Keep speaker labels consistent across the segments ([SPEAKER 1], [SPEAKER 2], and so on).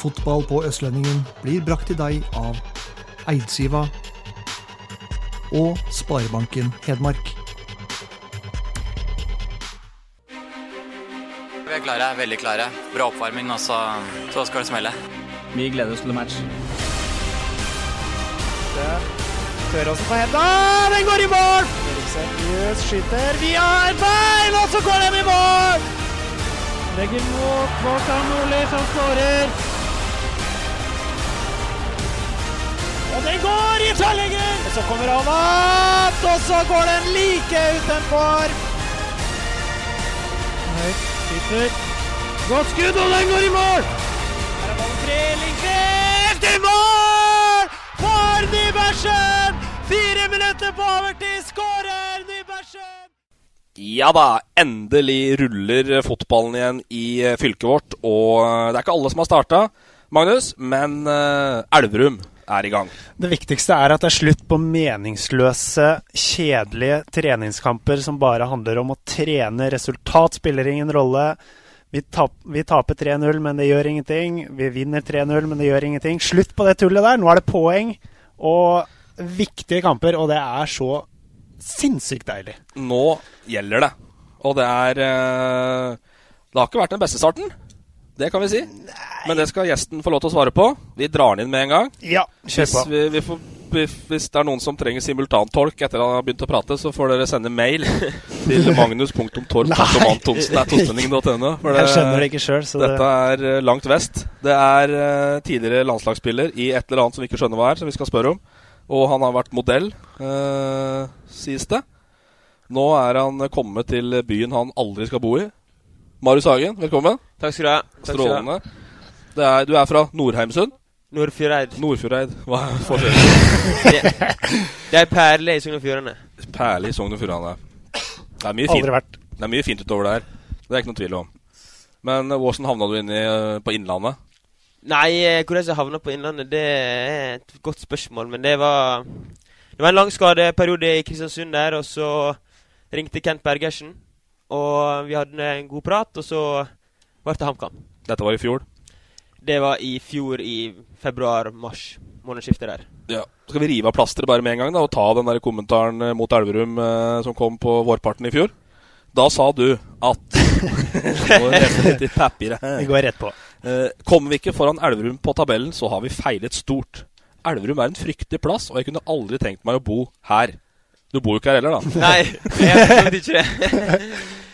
[SPEAKER 1] Fotball på Østlendingen blir brakt til deg av Eidsiva og Sparebanken Hedmark.
[SPEAKER 2] Vi er klare, veldig klare. Bra oppvarming, og så, så skal det smelle.
[SPEAKER 3] Vi gleder oss til match.
[SPEAKER 4] Tør også på henda. Den går i mål! Eriksen Jøs skyter via et bein, og så går den i mål! Legger mot Kvartan Nordli, som skårer. Og den går i tverrlegger! Så kommer han og så går den like utenfor. Høyt, skyter. Godt skudd, og den går i mål! Her er ballen fri, Lindqvist i mål! For Nybergsen! Fire minutter på overtid, skårer Nybergsen!
[SPEAKER 5] Ja da, endelig ruller fotballen igjen i eh, fylket vårt. Og eh, det er ikke alle som har starta, Magnus, men uh, Elverum er i gang.
[SPEAKER 4] Det viktigste er at det er slutt på meningsløse, kjedelige treningskamper som bare handler om å trene. Resultat spiller ingen rolle. Vi, tap, vi taper 3-0, men det gjør ingenting. Vi vinner 3-0, men det gjør ingenting. Slutt på det tullet der. Nå er det poeng og viktige kamper, og det er så sinnssykt deilig.
[SPEAKER 5] Nå gjelder det. Og det er eh, Det har ikke vært den beste starten. Det kan vi si. Men det skal gjesten få lov til å svare på. Vi drar den inn med en gang.
[SPEAKER 4] Ja, kjør
[SPEAKER 5] Hvis, vi, vi får, hvis det er noen som trenger simultantolk etter at han har begynt å prate, så får dere sende mail til magnus.torp.antonsen.no.
[SPEAKER 4] Jeg skjønner det ikke sjøl,
[SPEAKER 5] Dette er eh, langt vest. Det er eh, tidligere landslagsspiller i et eller annet som vi ikke skjønner hva er, som vi skal spørre om. Og han har vært modell, eh, sies det. Nå er han kommet til byen han aldri skal bo i. Marius Hagen, velkommen.
[SPEAKER 6] Takk skal du ha.
[SPEAKER 5] Strålende. Det er, du er fra Nordheimsund?
[SPEAKER 6] Nordfjordeid.
[SPEAKER 5] Nordfjordeid. Hva er forskjellen?
[SPEAKER 6] det, det er perle i Sogn og Fjordane.
[SPEAKER 5] Perle i Sogn og Fjordane. Det er mye fint.
[SPEAKER 4] Aldri vært.
[SPEAKER 5] det er mye fint utover der. Det er ikke noe tvil om. Men åssen hvordan havna du inn i, eh, på Innlandet?
[SPEAKER 6] Nei, eh, hvordan jeg havna på Innlandet, det er et godt spørsmål. Men det var Det var en lang skadeperiode i Kristiansund der, og så ringte Kent Bergersen. Og vi hadde en god prat, og så ble det HamKam.
[SPEAKER 5] Dette var i fjor.
[SPEAKER 6] Det var i fjor, i februar-mars. Månedsskiftet der.
[SPEAKER 5] Ja. Skal vi rive av plasteret bare med en gang da, og ta den der kommentaren eh, mot Elverum eh, som kom på vårparten i fjor? Da sa du at litt i papiret.
[SPEAKER 4] Vi går rett på.
[SPEAKER 5] Eh, kommer vi ikke foran Elverum på tabellen, så har vi feilet stort. Elverum er en fryktelig plass, og jeg kunne aldri tenkt meg å bo her. Du bor jo ikke her heller, da.
[SPEAKER 6] Nei, jeg trodde ikke det.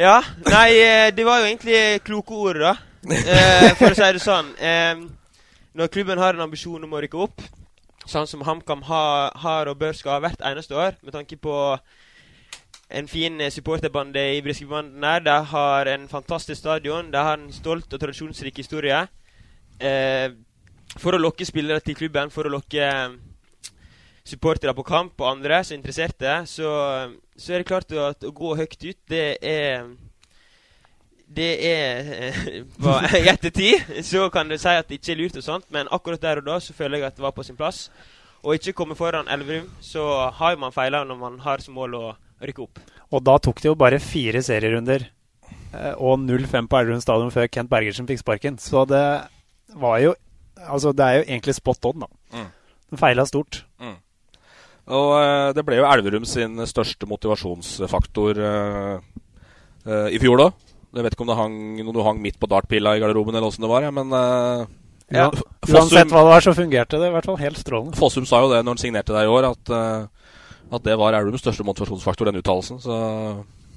[SPEAKER 6] ja, nei, eh, det var jo egentlig kloke ord, da. Eh, for å si det sånn. Eh, når klubben har en ambisjon om å rykke opp, sånn som HamKam har, har og bør skal ha hvert eneste år, med tanke på en fin supporterbande i Briskebanden der. De har en fantastisk stadion. De har en stolt og tradisjonsrik historie. Eh, for å lokke spillere til klubben, for å lokke supportere på kamp og andre som er interesserte, så, så er det klart at å gå høyt ut, det er Det er eh, på I ettertid så kan du si at det ikke er lurt og sånt, men akkurat der og da så føler jeg at det var på sin plass. Og ikke komme foran Elverum, så har man feila når man har som mål å rykke opp.
[SPEAKER 4] Og da tok det jo bare fire serierunder eh, og 0-5 på Elverum stadion før Kent Bergersen fikk sparken. Så det var jo Altså, det er jo egentlig spot on, da.
[SPEAKER 5] Mm.
[SPEAKER 4] Den feila stort.
[SPEAKER 5] Og eh, det ble jo Elverum sin største motivasjonsfaktor eh, eh, i fjor, da. Jeg vet ikke om det hang, når du hang midt på dartpilla i garderoben, eller åssen det var. Ja, men
[SPEAKER 4] Ja,
[SPEAKER 5] Fossum-
[SPEAKER 4] Uansett hva det var, så fungerte det i hvert fall helt strålende.
[SPEAKER 5] Fossum sa jo det når han signerte deg i år, at, at det var Elverums største motivasjonsfaktor, den uttalelsen. Så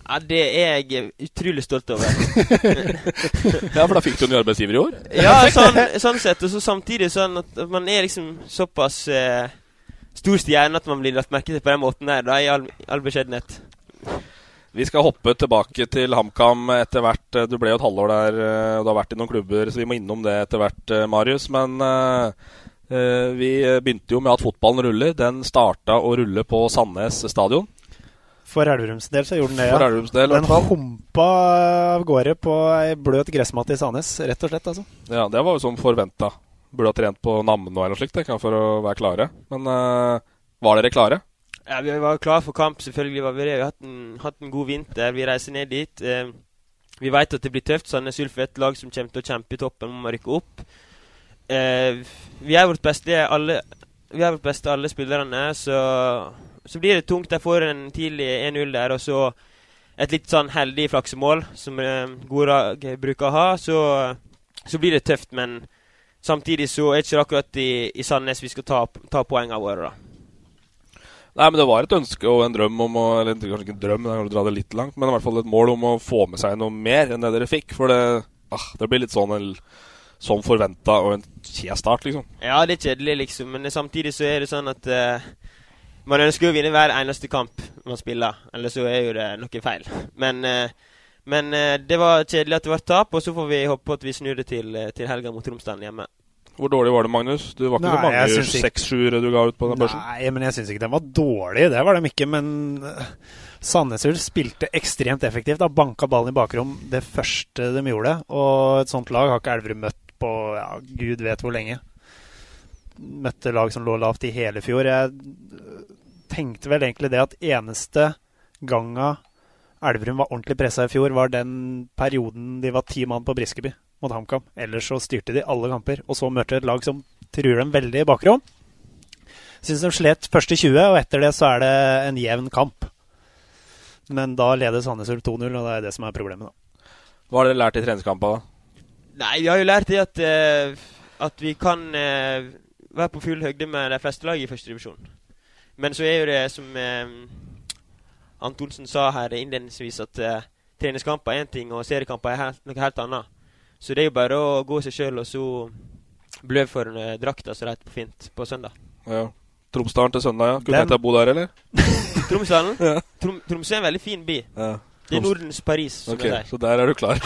[SPEAKER 6] Ja, Det er jeg utrolig stolt over.
[SPEAKER 5] Ja, for da fikk du en ny arbeidsgiver i år.
[SPEAKER 6] ja, sånn, sånn sett. Og så samtidig sånn at man er liksom såpass eh, stor stjerne at man blir lagt merke til på den måten der, da, i all, all beskjedenhet.
[SPEAKER 5] Vi skal hoppe tilbake til HamKam etter hvert. Du ble jo et halvår der, eh, og du har vært i noen klubber, så vi må innom det etter hvert, eh, Marius. Men uh, vi begynte jo med at fotballen ruller. Den starta å rulle på Sandnes stadion.
[SPEAKER 4] For Elverums del så gjorde den det,
[SPEAKER 5] ja. For Elverums del,
[SPEAKER 4] den humpa av gårde på ei bløt gressmatte i Sandnes, rett og slett. altså.
[SPEAKER 5] Ja, det var jo som forventa. Burde ha trent på Namno eller noe slikt for å være klare. Men uh, var dere klare?
[SPEAKER 6] Ja, Vi var klare for kamp, selvfølgelig. var Vi det. Vi har hatt en, hatt en god vinter. Vi reiser ned dit. Uh, vi vet at det blir tøft. Sandnes Ulf er et lag som kommer til å kjempe i toppen om å rykke opp. Uh, vi er vårt beste alle, vi er vårt beste alle spillerne, så så blir det tungt. De får en tidlig 1-0 der, og så et litt sånn heldig flaksemål, som eh, gode bruker å ha. Så, så, blir det tøft, men samtidig så er det ikke akkurat i, i Sandnes vi skal ta, ta poengene våre, da.
[SPEAKER 5] Nei, men Det var et ønske og en drøm om å Eller kanskje ikke en drøm, men dra det litt langt, men i hvert fall et mål om å få med seg noe mer enn det dere fikk. For det, ah, det blir litt sånn som forventa og en kjed start, liksom.
[SPEAKER 6] Ja, det er kjedelig, liksom, men samtidig så er det sånn at uh, man ønsker å vinne hver eneste kamp man spiller, eller så er jo det noe feil. Men, eh, men eh, det var kjedelig at det var tap, og så får vi håpe på at vi snur det til, eh, til helga mot Romsdalen hjemme.
[SPEAKER 5] Hvor dårlig var det, Magnus? Du var ikke Nei, så mange seks-sjuere du ga ut på den børsen?
[SPEAKER 4] Nei, men jeg syns ikke den var dårlig. Det var de ikke. Men Sandnes Ulf spilte ekstremt effektivt. Da banka ballen i bakrom det første de gjorde. Og et sånt lag har ikke Elverum møtt på ja, gud vet hvor lenge. Møtte lag som lå lavt i hele fjor. Jeg tenkte vel egentlig det at eneste ganga Elverum var ordentlig pressa i fjor, var den perioden de var ti mann på Briskeby mot HamKam. Ellers så styrte de alle kamper. Og så møtte de et lag som truer dem veldig i bakrom. Syns de slet første 20, og etter det så er det en jevn kamp. Men da leder Sandnes Ulf 2-0, og det er det som er problemet, da.
[SPEAKER 5] Hva har dere lært i treningskampa, da?
[SPEAKER 6] Nei, vi har jo lært det at, uh, at vi kan uh, være på full høgde med de fleste lag i første divisjon. Men så er jo det som eh, Antonsen sa her innledningsvis, at uh, treningskamper er én ting, og seriekamper er helt, noe helt annet. Så det er jo bare å gå seg sjøl og så blø for uh, drakta, som det heter på fint, på søndag.
[SPEAKER 5] Ja. Tromsdalen til søndag, ja. Kunne tenkt deg å bo der, eller?
[SPEAKER 6] Tromsdalen? ja. Trom, Tromsø er en veldig fin by. Ja. Det er Nordens Paris, som
[SPEAKER 5] okay,
[SPEAKER 6] jeg
[SPEAKER 5] sier. Så der er du klar?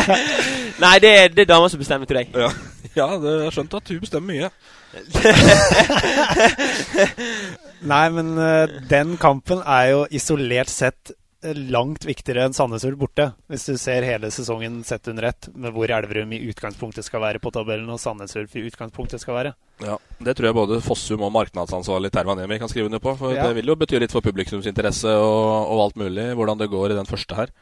[SPEAKER 6] Nei, det, det er dama som bestemmer, tror jeg.
[SPEAKER 5] Ja, ja det, jeg skjønte skjønt at hun bestemmer mye.
[SPEAKER 4] Nei, men uh, den kampen er jo isolert sett eh, langt viktigere enn Sandnes Ulf borte. Hvis du ser hele sesongen sett under ett, med hvor Elverum i utgangspunktet skal være på tabellen, og Sandnes Ulf i utgangspunktet skal være.
[SPEAKER 5] Ja, Det tror jeg både Fossum og markedsansvarlig Tervanemi kan skrive under på. For ja. Det vil jo bety litt for publikumsinteresse og, og alt mulig, hvordan det går i den første her.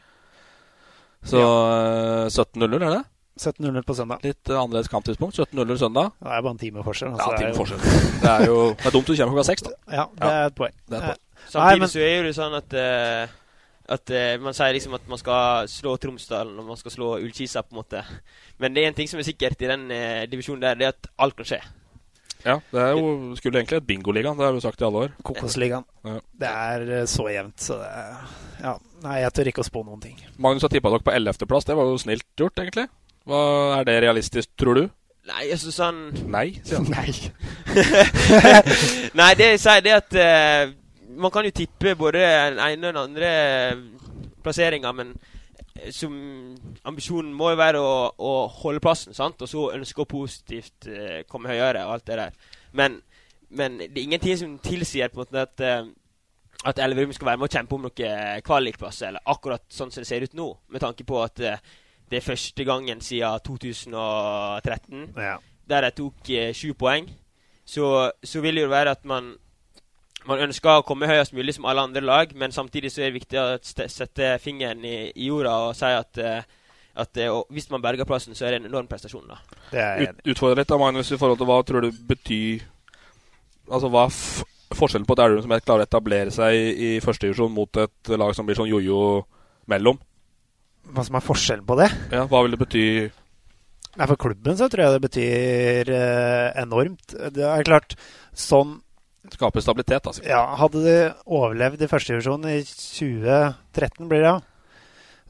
[SPEAKER 5] Så ja. 17-0, er det?
[SPEAKER 4] 17.00 på søndag.
[SPEAKER 5] Litt uh, annerledes kamptidspunkt. 17.00 søndag.
[SPEAKER 4] Det er bare en time forskjell.
[SPEAKER 5] Altså, ja, time forskjell. det er jo det er dumt du kommer klokka seks, da.
[SPEAKER 4] Ja, det er et poeng.
[SPEAKER 5] Det er et poeng.
[SPEAKER 6] Samtidig Nei, men... så er jo det sånn at uh, at uh, Man sier liksom at man skal slå Tromsdalen og man skal slå Ullkisa, på en måte. Men det er en ting som er sikkert i den divisjonen der, det er at alt kan skje.
[SPEAKER 5] Ja, det er jo skulle egentlig et bingoligaen. Det har vi sagt i alle år.
[SPEAKER 4] Kokosligaen. Ja. Det er så jevnt, så det er, Ja. Nei, jeg tør ikke å spå noen ting.
[SPEAKER 5] Magnus har tippa dere på 11.-plass. Det var jo snilt gjort, egentlig. Hva Er det realistisk, tror du?
[SPEAKER 6] Nei, jeg syns sånn
[SPEAKER 5] Nei,
[SPEAKER 4] sier han. Nei.
[SPEAKER 6] Nei, det jeg sier, det at uh, man kan jo tippe både den ene og den andre plasseringa, men eh, som ambisjonen må jo være å, å holde plassen, sant? og så ønske å positivt uh, komme høyere og alt det der. Men, men, det er ingenting som tilsier på en måte at uh, at Elverum skal være med å kjempe om noen kvalikplasser, eller akkurat sånn som det ser ut nå, med tanke på at uh, det er første gangen siden 2013 ja. der jeg tok eh, sju poeng. Så, så, vil det jo være at man, man ønsker å komme høyest mulig som alle andre lag, men samtidig så er det viktig å sette fingeren i, i jorda og si at, uh, at uh, hvis man berger plassen, så er det en enorm prestasjon. da.
[SPEAKER 5] Ut, Utfordre litt, da, Magnus, i forhold til hva tror du betyr Altså, hva forskjellen på et Elverum som klarer å etablere seg i, i første divisjon, mot et lag som blir sånn jojo mellom?
[SPEAKER 4] Hva som er forskjellen på det.
[SPEAKER 5] Ja, Hva vil det bety?
[SPEAKER 4] Nei, For klubben så tror jeg det betyr eh, enormt. Det er klart, sånn
[SPEAKER 5] Skaper stabilitet, altså.
[SPEAKER 4] Ja, Hadde de overlevd i førstedivisjon i 2013, blir det ja.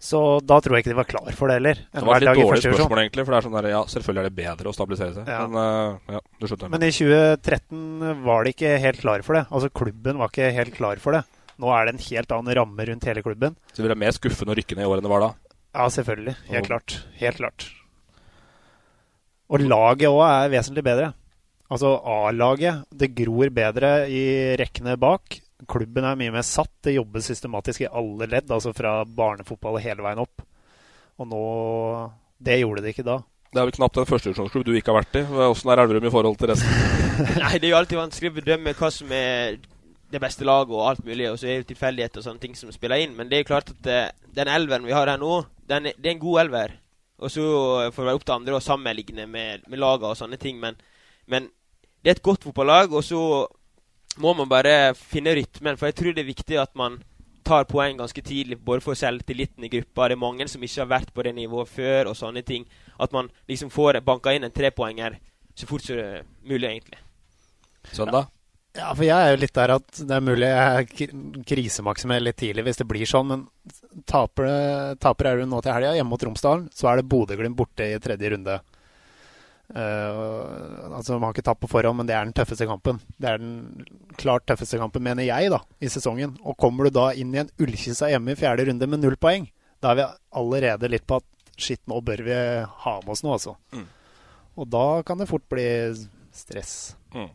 [SPEAKER 4] Så da tror jeg ikke de var klar for det heller.
[SPEAKER 5] Det var et litt dårlig spørsmål, egentlig. For det er sånn der, ja, selvfølgelig er det bedre å stabilisere seg. Ja. Men, uh, ja, du
[SPEAKER 4] Men i 2013 var de ikke helt klare for det. Altså Klubben var ikke helt klar for det. Nå er det en helt annen ramme rundt hele klubben.
[SPEAKER 5] Så det blir mer skuffende å rykke ned i år enn det var da?
[SPEAKER 4] Ja, selvfølgelig. Helt klart. Helt klart. Og laget òg er vesentlig bedre. Altså A-laget, det gror bedre i rekkene bak. Klubben er mye mer satt. Det jobbes systematisk i alle ledd, altså fra barnefotball hele veien opp. Og nå Det gjorde det ikke da.
[SPEAKER 5] Det er vel knapt en førstedivisjonsklubb du ikke har vært i. Åssen er Elverum i forhold til resten?
[SPEAKER 6] Nei, det er jo alltid vanskelig å bedømme hva som er det beste laget og alt mulig, og så er det tilfeldigheter og sånne ting som spiller inn. Men det er jo klart at uh, den elveren vi har her nå, den, det er en god elver. Og så får det være opp til andre å sammenligne med, med lagene og sånne ting, men, men det er et godt fotballag, og så må man bare finne rytmen. For jeg tror det er viktig at man tar poeng ganske tidlig, både for selvtilliten i gruppa. Det er mange som ikke har vært på det nivået før, og sånne ting. At man liksom får banka inn en trepoenger så fort som mulig, egentlig.
[SPEAKER 5] Søndag?
[SPEAKER 4] Ja, for jeg er jo litt der at det er mulig jeg krisemaksimerer litt tidlig hvis det blir sånn, men taper, taper Elverum nå til helga hjemme mot Romsdalen, så er det Bodø-Glimt borte i tredje runde. Uh, altså Man har ikke tapt på forhånd, men det er den tøffeste kampen. Det er den klart tøffeste kampen, mener jeg, da, i sesongen. Og kommer du da inn i en Ullkisa hjemme i fjerde runde med null poeng, da er vi allerede litt på at shit, nå bør vi ha med oss noe, altså.
[SPEAKER 5] Mm.
[SPEAKER 4] Og da kan det fort bli stress.
[SPEAKER 5] Mm.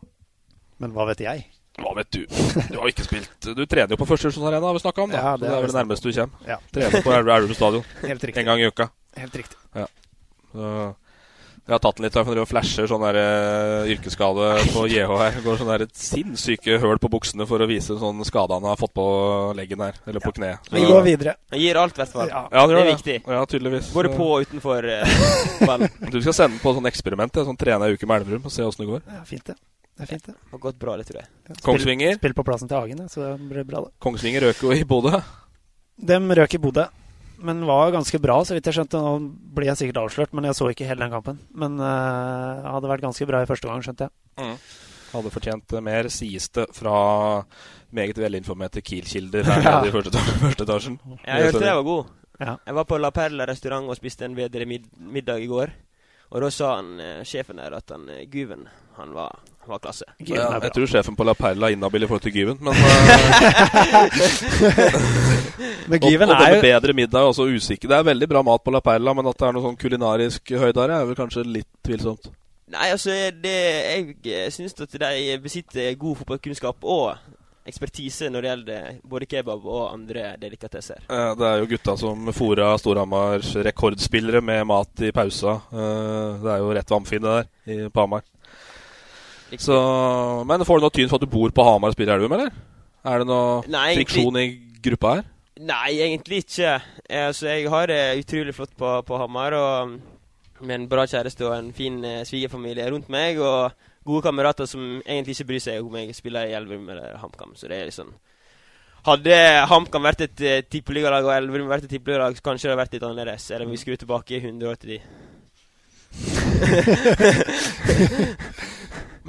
[SPEAKER 4] Men hva vet jeg?
[SPEAKER 5] Hva vet du? Du har ikke spilt Du trener jo på førstedivisjonsarena, har vi snakka om. da
[SPEAKER 4] Ja,
[SPEAKER 5] Så
[SPEAKER 4] det
[SPEAKER 5] det
[SPEAKER 4] er
[SPEAKER 5] vel
[SPEAKER 4] det
[SPEAKER 5] det nærmeste du kommer.
[SPEAKER 4] Ja.
[SPEAKER 5] Trener på Elver- Elverum stadion
[SPEAKER 4] Helt riktig.
[SPEAKER 5] en gang i uka.
[SPEAKER 4] Helt riktig.
[SPEAKER 5] Ja. Så, jeg har tatt den litt, for dere flasher sånn der uh, yrkesskade på JH her. Går sånn der sinnssyke høl på buksene for å vise sånn skade han har fått på leggen her, eller på kneet.
[SPEAKER 4] Vi går videre.
[SPEAKER 6] Jeg gir alt, i hvert fall.
[SPEAKER 4] Ja.
[SPEAKER 5] Ja, det,
[SPEAKER 6] Det er
[SPEAKER 5] det.
[SPEAKER 6] viktig.
[SPEAKER 5] Ja, tydeligvis.
[SPEAKER 6] Både på og utenfor uh.
[SPEAKER 5] Du skal sende den på sånn eksperiment, ja, sånn trene ei uke med Elverum og se åssen det går.
[SPEAKER 4] Ja, fint, det. Det er fint, det.
[SPEAKER 6] Det har gått bra, det tror jeg.
[SPEAKER 5] Kongsvinger.
[SPEAKER 4] Spill på plassen til Hagen, så det blir bra, det.
[SPEAKER 5] Kongsvinger røk jo i Bodø.
[SPEAKER 4] Dem røk i Bodø, men var ganske bra, så vidt jeg skjønte. Nå blir jeg sikkert avslørt, men jeg så ikke hele den kampen. Men uh, hadde vært ganske bra i første gang, skjønte jeg.
[SPEAKER 5] Hadde fortjent eh, mer, sies det fra meget velinformerte Kiel-kilder her ja. i første, første etasjen.
[SPEAKER 6] Jeg hørte jeg var god.
[SPEAKER 4] Ja.
[SPEAKER 6] Jeg var på La Perla restaurant og spiste en bedre middag i går. Og da sa han, eh, sjefen der at han, Guven han var, han var klasse.
[SPEAKER 5] Ja, jeg tror sjefen på La Perla er inhabil i forhold til Gyven, men
[SPEAKER 4] Men
[SPEAKER 5] Og,
[SPEAKER 4] Gyven
[SPEAKER 5] og
[SPEAKER 4] er jo
[SPEAKER 5] bedre middag er også usikker. Det er veldig bra mat på La Perla, men at det er noe sånn kulinarisk høydare, er vel kanskje litt tvilsomt.
[SPEAKER 6] Nei, altså, det, jeg eh, syns at de besitter god fotballkunnskap og ekspertise når det gjelder både kebab og andre delikatesser.
[SPEAKER 5] Eh, Det er jo gutta som fora Storhamars rekordspillere med mat i pausa. Eh, Det er jo rett ved det der, i- på Hamar. Så, men får du noe tyn for at du bor på Hamar og spiller i Elverum, eller? Er det noe
[SPEAKER 6] Nei, egentlig-
[SPEAKER 5] friksjon i gruppa her?
[SPEAKER 6] Nei, egentlig ikke. Eh, Altså, jeg har det utrolig flott på, på Hamar. Og med en bra kjæreste og en fin eh, svigerfamilie rundt meg. Og gode kamerater som egentlig ikke bryr seg om jeg spiller i Elverum eller HamKam. Så det er liksom Hadde HamKam vært et uh, tippeligalag og Elverum vært et tippeligalag, kanskje det hadde vært litt annerledes. Eller vi skulle tilbake 100 år til de.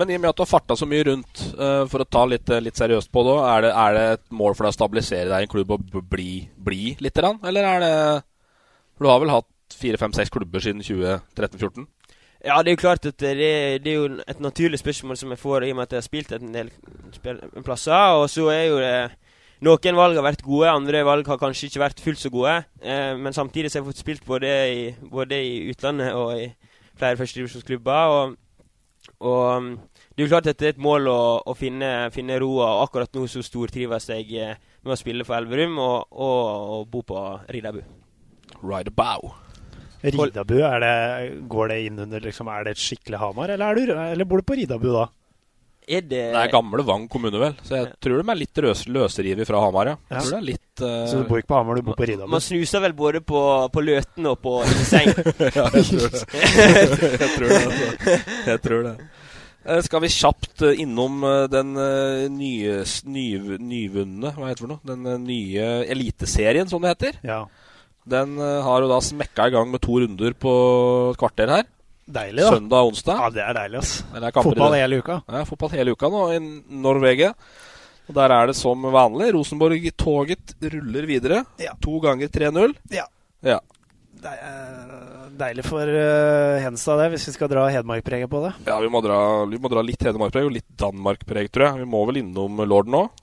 [SPEAKER 5] Men i og med at du har farta så mye rundt, uh, for å ta litt, litt seriøst på det, er det, er det et mål for deg å stabilisere deg i en klubb og bli, bli lite? Eller er det For du har vel hatt fire, fem, seks klubber siden 2013-2014?
[SPEAKER 6] Ja, det er jo klart at det, det er jo et naturlig spørsmål som jeg får i og med at jeg har spilt en del plasser. Og så er jo det Noen valg har vært gode, andre valg har kanskje ikke vært fullt så gode. Eh, men samtidig så har jeg fått spilt både i, både i utlandet og i flere førstedivisjonsklubber. Og, og det er jo klart at det er et mål å, å finne, finne roa. Og akkurat nå så stortrives jeg eh, med å spille for Elverum og, og, og bo på Ridabu.
[SPEAKER 4] Ridabu, er det, går det inn under liksom, Er det et skikkelig Hamar, eller, er du, eller bor du på Ridabu da?
[SPEAKER 6] Er det
[SPEAKER 5] Det er gamle Vang kommune, vel. Så jeg tror de er litt løs, løsrivet fra Hamar, ja.
[SPEAKER 4] Ja.
[SPEAKER 5] Jeg tror det er litt uh...
[SPEAKER 4] Så du bor ikke på Hamar, du bor på Ridabu?
[SPEAKER 6] Man snuser vel både på, på Løten og på Seng.
[SPEAKER 5] ja, jeg tror det. jeg tror det. Altså. Jeg tror det. Eh, Skal vi kjapt eh, innom eh, den nye, ny, nyvunne Hva heter det for noe? Den nye Eliteserien, som det heter.
[SPEAKER 4] Ja.
[SPEAKER 5] Den har jo da smekka i gang med to runder på et kvarter her.
[SPEAKER 4] Deilig, da.
[SPEAKER 5] Søndag og onsdag.
[SPEAKER 4] Ja, det er deilig, ass.
[SPEAKER 5] Er
[SPEAKER 4] Fotball hele uka.
[SPEAKER 5] Ja, fotball hele uka nå i Norvegia. Og Der er det som vanlig. Rosenborg-toget ruller videre.
[SPEAKER 4] Ja.
[SPEAKER 5] To ganger 3-0.
[SPEAKER 4] Ja.
[SPEAKER 5] Ja.
[SPEAKER 4] Det er deilig for Hensa, Henstad, det, hvis vi skal dra Hedmark-preget på det.
[SPEAKER 5] Ja, vi må dra, vi må dra litt Hedmark-preg og litt Danmark-preg, tror jeg. Vi må vel innom Lorden òg.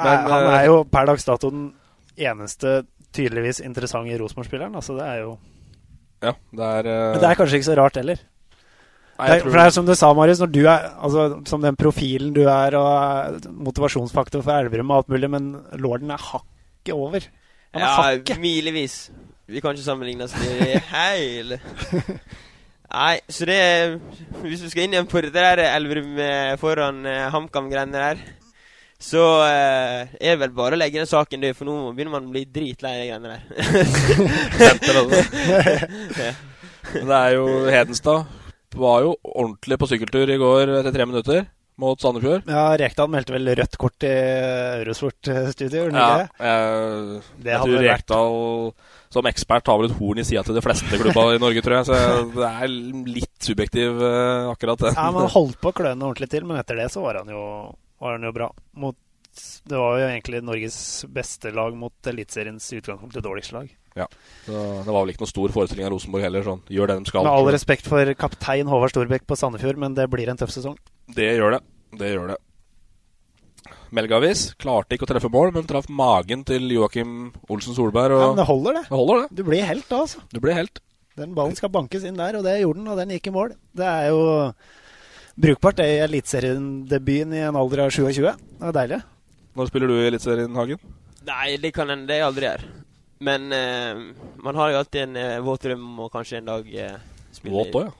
[SPEAKER 4] Han
[SPEAKER 5] eh,
[SPEAKER 4] er jo per dags dato den eneste tydeligvis interessante Rosenborg-spilleren. Altså, det er jo
[SPEAKER 5] Ja, det er eh,
[SPEAKER 4] Men det er kanskje ikke så rart heller.
[SPEAKER 5] Nei,
[SPEAKER 4] det er, for det er som du sa, Marius, når du er altså, som den profilen du er, og motivasjonsfaktor for Elverum og alt mulig, men lorden er hakket over. Han er
[SPEAKER 6] Ja,
[SPEAKER 4] hakket.
[SPEAKER 6] milevis. Vi kan ikke sammenligne oss med hele Nei, så det er Hvis vi skal inn igjen på det der Elverum foran eh, HamKam-greiene der, så eh, er det vel bare å legge den saken død, for nå begynner man å bli dritlei de greiene der.
[SPEAKER 5] altså. Det er jo Hedenstad var jo ordentlig på sykkeltur i går etter tre minutter mot Sandefjord.
[SPEAKER 4] Ja, Rekdal meldte vel rødt kort i gjorde han
[SPEAKER 5] Ja,
[SPEAKER 4] ikke det?
[SPEAKER 5] jeg,
[SPEAKER 4] Det
[SPEAKER 5] jeg tror Rekdal som ekspert har vel et horn i sida til de fleste klubba i Norge, tror jeg. Så det er litt subjektiv, eh, akkurat det.
[SPEAKER 4] Ja, men holdt på å kløne ordentlig til, men etter det så var han jo, var han jo bra. Mot, det var jo egentlig Norges beste lag mot Eliteseriens utgangspunkt til dårligste lag.
[SPEAKER 5] Ja, så Det var vel ikke noen stor forestilling av Rosenborg heller. sånn, Gjør det de skal.
[SPEAKER 4] Med all respekt for kaptein Håvard Storbekk på Sandefjord, men det blir en tøff sesong.
[SPEAKER 5] Det gjør det. Det gjør det. Melgavis klarte ikke å treffe mål, men traff magen til Joakim Olsen Solberg. Og
[SPEAKER 4] Ja, men det holder, det.
[SPEAKER 5] det holder, det.
[SPEAKER 4] Du blir helt da, altså.
[SPEAKER 5] Du blir helt.
[SPEAKER 4] Den ballen skal bankes inn der, og det gjorde den, og den gikk i mål. Det er jo brukbart, det i eliteseriendebuten i en alder av 27. Det er deilig.
[SPEAKER 5] Når spiller du i Eliteserien, Hagen?
[SPEAKER 6] Nei, det kan en det aldri gjør. Men eh, man har jo alltid en uh, våt drøm om å kanskje en dag eh, spille
[SPEAKER 5] Våt òg, ja.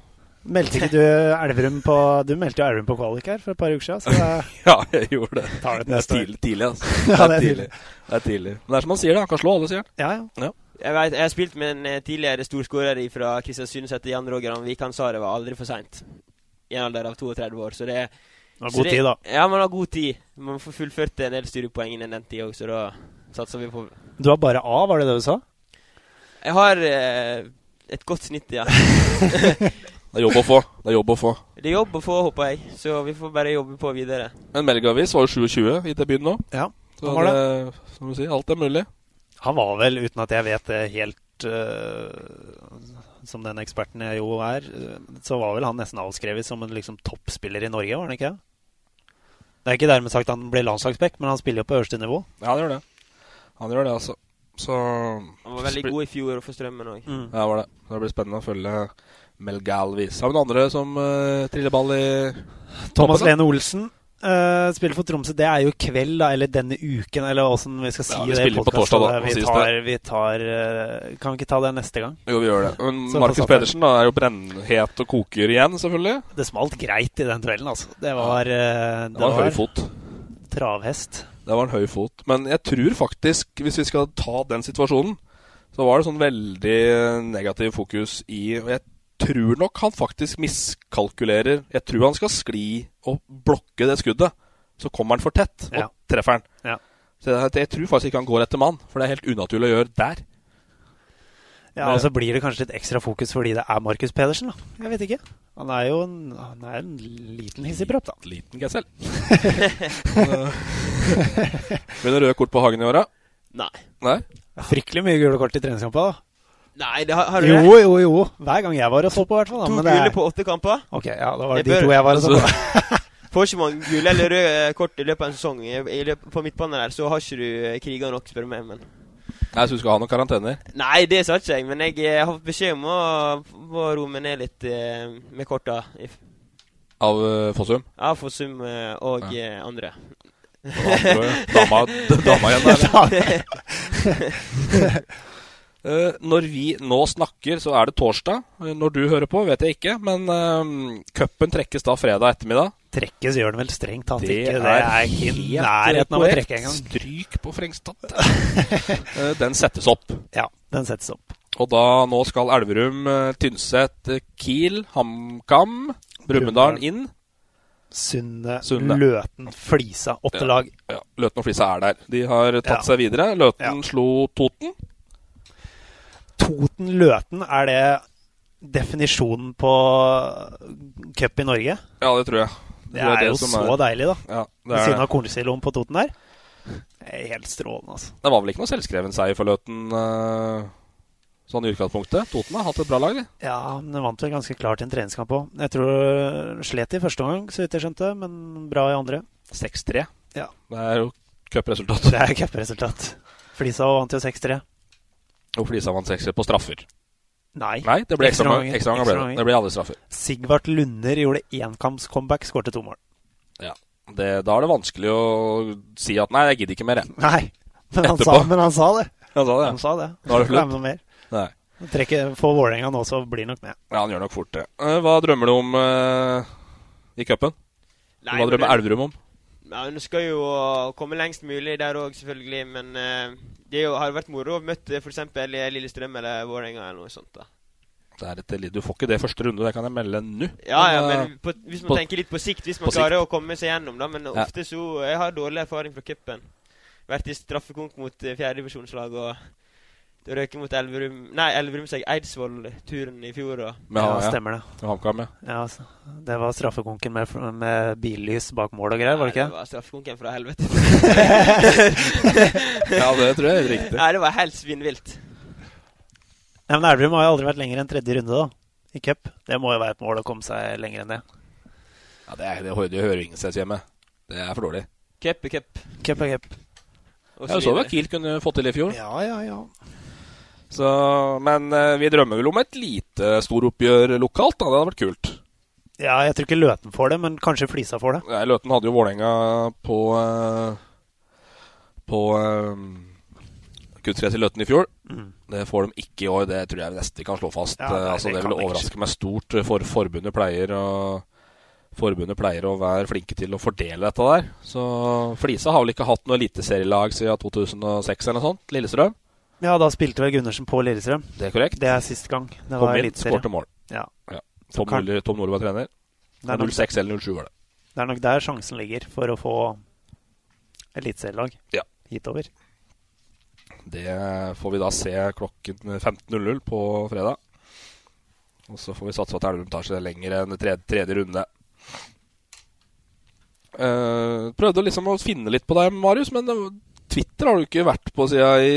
[SPEAKER 4] Meldte ikke du Elverum på Du meldte jo Elverum på kvalik her for et par uker siden, så det,
[SPEAKER 5] Ja, jeg gjorde det.
[SPEAKER 4] Tar det
[SPEAKER 5] det er tidlig, tidlig altså.
[SPEAKER 4] Ja, det er tidlig.
[SPEAKER 5] Det er tidlig. Men det er som han sier, det. Han kan slå alle, sier han.
[SPEAKER 4] Ja, ja.
[SPEAKER 6] Jeg, vet, jeg har spilt med en eh, tidligere storskårer fra Kristiansund som heter Jan Roger Anvik. Han sa det var aldri for seint. I en alder av 32 år. Så det
[SPEAKER 4] Man
[SPEAKER 6] har
[SPEAKER 4] god
[SPEAKER 6] det-
[SPEAKER 4] tid, da.
[SPEAKER 6] Ja, man har god tid. Man får fullført en del studiepoeng innen den tid òg, så da satser vi på
[SPEAKER 4] Du har bare A, var det det du sa?
[SPEAKER 6] Jeg har eh, et godt snitt, ja.
[SPEAKER 5] Det er jobb å få. Det er jobb å få.
[SPEAKER 6] det er jobb å få, håper jeg. Så vi får bare jobbe på videre.
[SPEAKER 5] Men Melgavis var jo 27 i debuten nå.
[SPEAKER 4] Ja,
[SPEAKER 5] Så
[SPEAKER 4] han var
[SPEAKER 5] det, som du sier, alt er mulig.
[SPEAKER 4] Han var vel, uten at jeg vet det helt uh, Som den eksperten jeg jo er, så var vel han nesten avskrevet som en liksom toppspiller i Norge, var han ikke? Det er ikke dermed sagt at han ble landslagsback, men han spiller jo på øverste nivå.
[SPEAKER 5] Ja, det gjør det. Han gjør det, altså. Så
[SPEAKER 6] Han var veldig god i fjor for Strømmen òg.
[SPEAKER 4] Mm.
[SPEAKER 5] Ja, var det. Det blir spennende å følge Mel Galvis. Har vi noen andre som uh, triller ball i
[SPEAKER 4] Thomas? Lene Olsen Uh, spiller for Tromsø. Det er jo kveld, da, eller denne uken, eller åssen vi skal si
[SPEAKER 5] Ja, vi
[SPEAKER 4] det.
[SPEAKER 5] på torsdag, da,
[SPEAKER 4] Vi tar, vi tar uh, Kan vi ikke ta det neste gang?
[SPEAKER 5] Jo, vi gjør det. Men
[SPEAKER 4] Så
[SPEAKER 5] Markus. Pedersen da, er jo brennhet og koker igjen, selvfølgelig.
[SPEAKER 4] Det smalt greit i den duellen, altså. Det var, uh,
[SPEAKER 5] Det var var høy fot.
[SPEAKER 4] Travhest.
[SPEAKER 5] Det var en høy fot. Men jeg tror faktisk, hvis vi skal ta den situasjonen, så var det sånn veldig negativ fokus i Og jeg tror nok han faktisk miskalkulerer. Jeg tror han skal skli og blokke det skuddet. Så kommer han for tett og
[SPEAKER 4] Ja.
[SPEAKER 5] treffer han.
[SPEAKER 4] Ja.
[SPEAKER 5] Så jeg, jeg tror faktisk ikke han går etter mann, for det er helt unaturlig å gjøre der.
[SPEAKER 4] Ja, og så blir det kanskje litt ekstra fokus fordi det er Markus Pedersen, da. Jeg vet ikke. Han er jo en, han er en liten hissigpropp, da.
[SPEAKER 5] Liten gessel. Blir det røde kort på Hagen i åra?
[SPEAKER 6] Nei.
[SPEAKER 5] Nei?
[SPEAKER 4] Fryktelig mye gule kort i treningskamper, da.
[SPEAKER 6] Nei, det har, har du
[SPEAKER 4] Jo,
[SPEAKER 6] det?
[SPEAKER 4] jo, jo. Hver gang jeg var og så på, i hvert fall.
[SPEAKER 6] To
[SPEAKER 4] gule er-
[SPEAKER 6] på åtte kamper?
[SPEAKER 4] Ok, ja, da var det
[SPEAKER 6] Jeg
[SPEAKER 4] de
[SPEAKER 6] bør-
[SPEAKER 4] to jeg var og så på.
[SPEAKER 6] Får ikke man gule eller røde kort i løpet av en sesong I, i løpet, på midtbanen der, så har ikke du kriga nok, spør du meg. Men
[SPEAKER 5] Jeg Så du skal ha noen karantener.
[SPEAKER 6] Nei, det sa ikke jeg, men jeg eh, har fått beskjed om å, å roe meg ned litt eh, med korta.
[SPEAKER 5] Av uh, Fossum.
[SPEAKER 6] Ja, Fossum eh, og ja. andre.
[SPEAKER 5] Andre, dama, dama igjen der. Uh, når vi nå snakker, så er det torsdag. Uh, Når du hører på, vet jeg ikke. Men uh, cupen trekkes da fredag ettermiddag.
[SPEAKER 4] Trekkes gjør den vel strengt tatt
[SPEAKER 5] Det
[SPEAKER 4] ikke.
[SPEAKER 5] er
[SPEAKER 4] Det er ikke i
[SPEAKER 5] helt
[SPEAKER 4] nærheten av å trekke engang.
[SPEAKER 5] Stryk på Frengstad. Eh, den settes opp.
[SPEAKER 4] Ja, den settes opp.
[SPEAKER 5] Og da nå skal Elverum, eh, Tynset, eh, Kiel, HamKam, Brumunddal inn.
[SPEAKER 4] Sunne,
[SPEAKER 5] Sunne.
[SPEAKER 4] Løten, Flisa. Åtte
[SPEAKER 5] Ja.
[SPEAKER 4] lag.
[SPEAKER 5] Ja, Løten og Flisa er der. De har tatt
[SPEAKER 4] Ja.
[SPEAKER 5] seg videre. Løten
[SPEAKER 4] Ja.
[SPEAKER 5] slo Toten.
[SPEAKER 4] Toten-Løten, er det definisjonen på cup i Norge?
[SPEAKER 5] Ja, det tror jeg.
[SPEAKER 4] Det
[SPEAKER 5] er, det
[SPEAKER 4] er jo
[SPEAKER 5] så
[SPEAKER 4] så deilig, da.
[SPEAKER 5] Ja,
[SPEAKER 4] Ved
[SPEAKER 5] er
[SPEAKER 4] siden av kornsiloen på Toten der. Er helt strålende, altså.
[SPEAKER 5] det var vel ikke noe selvskreven seier for Løten eh, sånn i utgangspunktet. Toten har hatt et bra lag, de.
[SPEAKER 4] Ja, men det vant vel ganske klart i en treningskamp òg. Jeg tror øh, slet i første omgang, så vidt jeg skjønte, men bra i andre.
[SPEAKER 5] 6-3.
[SPEAKER 4] Ja.
[SPEAKER 5] Det er jo cupresultat.
[SPEAKER 4] Det er cupresultat. Flisa vant jo 6-3.
[SPEAKER 5] Og Flisa vant 6-3 på straffer.
[SPEAKER 4] Nei.
[SPEAKER 5] Nei, det ble ekstra
[SPEAKER 4] Ekstraomganger.
[SPEAKER 5] ekstra ganger ble det. Det ble alle straffer.
[SPEAKER 4] Sigvart Lunder gjorde enkamps-comeback, skårte to mål.
[SPEAKER 5] Ja. Det, da er det vanskelig å si at nei, jeg gidder ikke mer, jeg.
[SPEAKER 4] Nei, men han, sa, men han sa det.
[SPEAKER 5] Han sa det.
[SPEAKER 4] Han sa det.
[SPEAKER 5] Nå er det slutt.
[SPEAKER 4] noe mer.
[SPEAKER 5] Nei.
[SPEAKER 4] Trekker, får Vålerenga nå, så blir nok med.
[SPEAKER 5] Ja, han gjør nok fort det. Eh, Hva drømmer du om uh, i cupen? Hva drømmer Elverum om?
[SPEAKER 6] Ja, Hun skal jo å komme lengst mulig der òg, selvfølgelig. Men eh, det har vært moro å møte f.eks. Lillestrøm eller Vålerenga eller noe sånt. da.
[SPEAKER 5] Det er et, du får ikke det første runde, det kan jeg melde nå.
[SPEAKER 6] Ja, ja,
[SPEAKER 5] eh,
[SPEAKER 6] men på, hvis man
[SPEAKER 5] på-
[SPEAKER 6] tenker litt på sikt, hvis man
[SPEAKER 5] klarer
[SPEAKER 6] klarer å komme seg gjennom, da. Men
[SPEAKER 5] Ja.
[SPEAKER 6] ofte så Jeg har dårlig erfaring fra cupen. Vært i straffekonk mot uh, fjerdedivisjonslag og det røk mot Elverum Nei, Elverum seg Eidsvoll-turen i fjor. Og,
[SPEAKER 5] Med,
[SPEAKER 4] Ja,
[SPEAKER 5] ja,
[SPEAKER 4] stemmer det.
[SPEAKER 5] HamKam, ja.
[SPEAKER 4] Ja, altså, det var straffekonken med, med billys bak mål og greier, var det
[SPEAKER 6] Nei,
[SPEAKER 4] ikke?
[SPEAKER 6] Det var straffekonken fra helvete.
[SPEAKER 5] Ja, det tror jeg er riktig.
[SPEAKER 6] Nei, det var helt svinnvilt.
[SPEAKER 4] Nei, men Elverum har jo aldri vært lenger enn tredje runde, da. I cup. Det må jo være et mål å komme seg lenger enn det.
[SPEAKER 5] Ja, det, er, det, det hører ingen steds hjemme. Det er for dårlig.
[SPEAKER 6] Cup er cup.
[SPEAKER 4] Cup er cup.
[SPEAKER 6] og
[SPEAKER 5] så
[SPEAKER 6] vi
[SPEAKER 5] hva Kiel kunne fått til i fjor.
[SPEAKER 4] Ja, ja, ja.
[SPEAKER 5] Så, men eh, vi drømmer vel om et lite storoppgjør lokalt. da, Det hadde vært kult.
[SPEAKER 4] Ja, jeg tror ikke Løten får det, men kanskje Flisa får det.
[SPEAKER 5] Nei, Løten hadde jo Vålerenga på uh, På kunstgress i Løten i fjor.
[SPEAKER 4] Mm.
[SPEAKER 5] Det får de ikke i år. Det tror jeg nesten vi kan slå fast.
[SPEAKER 4] Ja, nei,
[SPEAKER 5] Eh, altså,
[SPEAKER 4] det
[SPEAKER 5] det vil
[SPEAKER 4] ikke.
[SPEAKER 5] overraske meg stort. For forbundet pleier å Forbundet pleier å være flinke til å fordele dette der. Så Flisa har vel ikke hatt noe eliteserielag siden 2006 eller noe sånt. Lillestrøm.
[SPEAKER 4] Ja, da spilte vel Gundersen på Lillestrøm.
[SPEAKER 5] Det er korrekt.
[SPEAKER 4] Det er sist gang. Det
[SPEAKER 5] Kom
[SPEAKER 4] var
[SPEAKER 5] inn,
[SPEAKER 4] eliteserie.
[SPEAKER 5] skårte mål.
[SPEAKER 4] Ja. Så
[SPEAKER 5] Tom,
[SPEAKER 4] kan-
[SPEAKER 5] Tom Nordli var trener.
[SPEAKER 4] Det er, nok,
[SPEAKER 5] 06 eller 07 var det.
[SPEAKER 4] det er nok der sjansen ligger for å få eliteserielag
[SPEAKER 5] Ja.
[SPEAKER 4] hitover.
[SPEAKER 5] Det får vi da se klokken 15.00 på fredag. Og så får vi satse på at Elverum tar seg lenger enn tredje, tredje runde. Uh, prøvde liksom å finne litt på deg, Marius, men Twitter har du ikke vært på siden i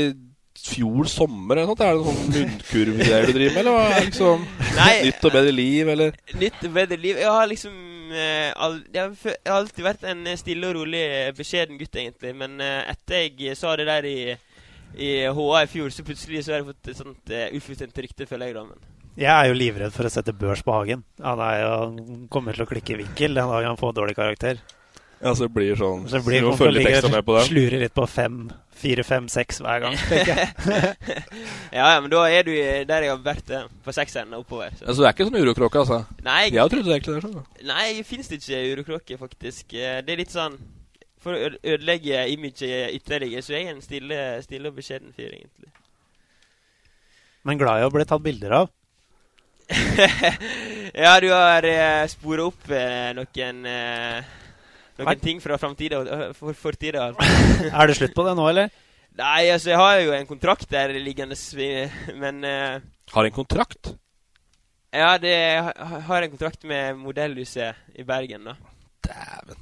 [SPEAKER 5] fjor sommer. Eller noe. sånt. Er det sånn munnkurvgreier du driver med, eller hva liksom
[SPEAKER 6] Nei.
[SPEAKER 5] nytt og bedre liv, eller?
[SPEAKER 6] Nytt og bedre liv. Jeg har liksom eh, jeg, har, alltid vært en eh, stille og rolig, eh, beskjeden gutt, egentlig. Men etter jeg sa det der i, i HA i fjor, så plutselig så har jeg fått et sånt uh, ufullstendig rykte, føler jeg, da. Men
[SPEAKER 4] Jeg er jo livredd for å sette børs på Hagen. Han er jo kommer til å klikke i vinkel den dagen han får dårlig karakter.
[SPEAKER 5] Ja, så det blir sånn
[SPEAKER 4] Så det blir
[SPEAKER 5] Du må følge
[SPEAKER 4] og
[SPEAKER 5] med på den.
[SPEAKER 4] Slurer litt på fem, fire, fem, seks hver gang, tenker jeg.
[SPEAKER 6] ja, ja, men da er du der jeg har vært, eh, på sekseren og oppover. Så.
[SPEAKER 5] Altså, det er ikke sånn urokråke, altså?
[SPEAKER 6] Nei,
[SPEAKER 5] Jeg trodde egentlig det. Er sånn.
[SPEAKER 6] Nei, finnes det ikke urokråke, faktisk. Eh, Det er litt sånn For å ødelegge imaget ytterligere, så er jeg en stille, stille og beskjeden fyr, egentlig.
[SPEAKER 4] Men glad i å bli tatt bilder av.
[SPEAKER 6] ja, du har eh, spora opp eh, noen eh, Noen
[SPEAKER 4] Nei.
[SPEAKER 6] ting fra framtida og uh, for, fortida.
[SPEAKER 4] Er det slutt på det nå, eller?
[SPEAKER 6] Nei, altså, jeg har jo en kontrakt der liggende, men uh,
[SPEAKER 5] Har en kontrakt?
[SPEAKER 6] Ja, det jeg har en kontrakt med Modellhuset i Bergen, da.
[SPEAKER 5] Dæven.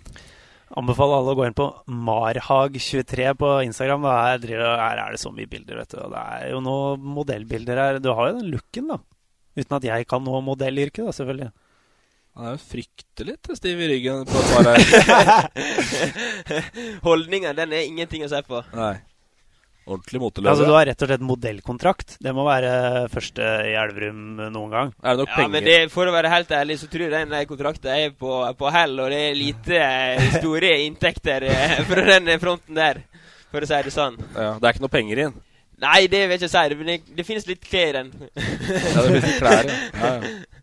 [SPEAKER 4] Anbefaler alle å gå inn på Marhag23 på Instagram. Her, her er det så mye bilder, vet du. Og det er jo noen modellbilder her. Du har jo den looken, da. Uten at jeg kan noe modellyrke, da, selvfølgelig.
[SPEAKER 5] Han er jo fryktelig til stiv i ryggen på et par her.
[SPEAKER 6] Holdninga, den er ingenting å se på.
[SPEAKER 5] Nei. Ordentlig moteløve.
[SPEAKER 4] Altså, du har rett og slett modellkontrakt. Det må være første i Elverum noen gang.
[SPEAKER 5] Er det nok
[SPEAKER 6] Ja,
[SPEAKER 5] penger?
[SPEAKER 6] men det, for å være helt ærlig, så tror jeg den kontrakten er på, på hell, og det er lite eh, store inntekter eh, fra den fronten der, for å si det sånn.
[SPEAKER 5] Ja, det er ikke noe penger inn.
[SPEAKER 6] Nei, det vil jeg ikke si, men det, det finnes litt klær i den.
[SPEAKER 5] Ja, det finnes litt klær, ja. ja, ja.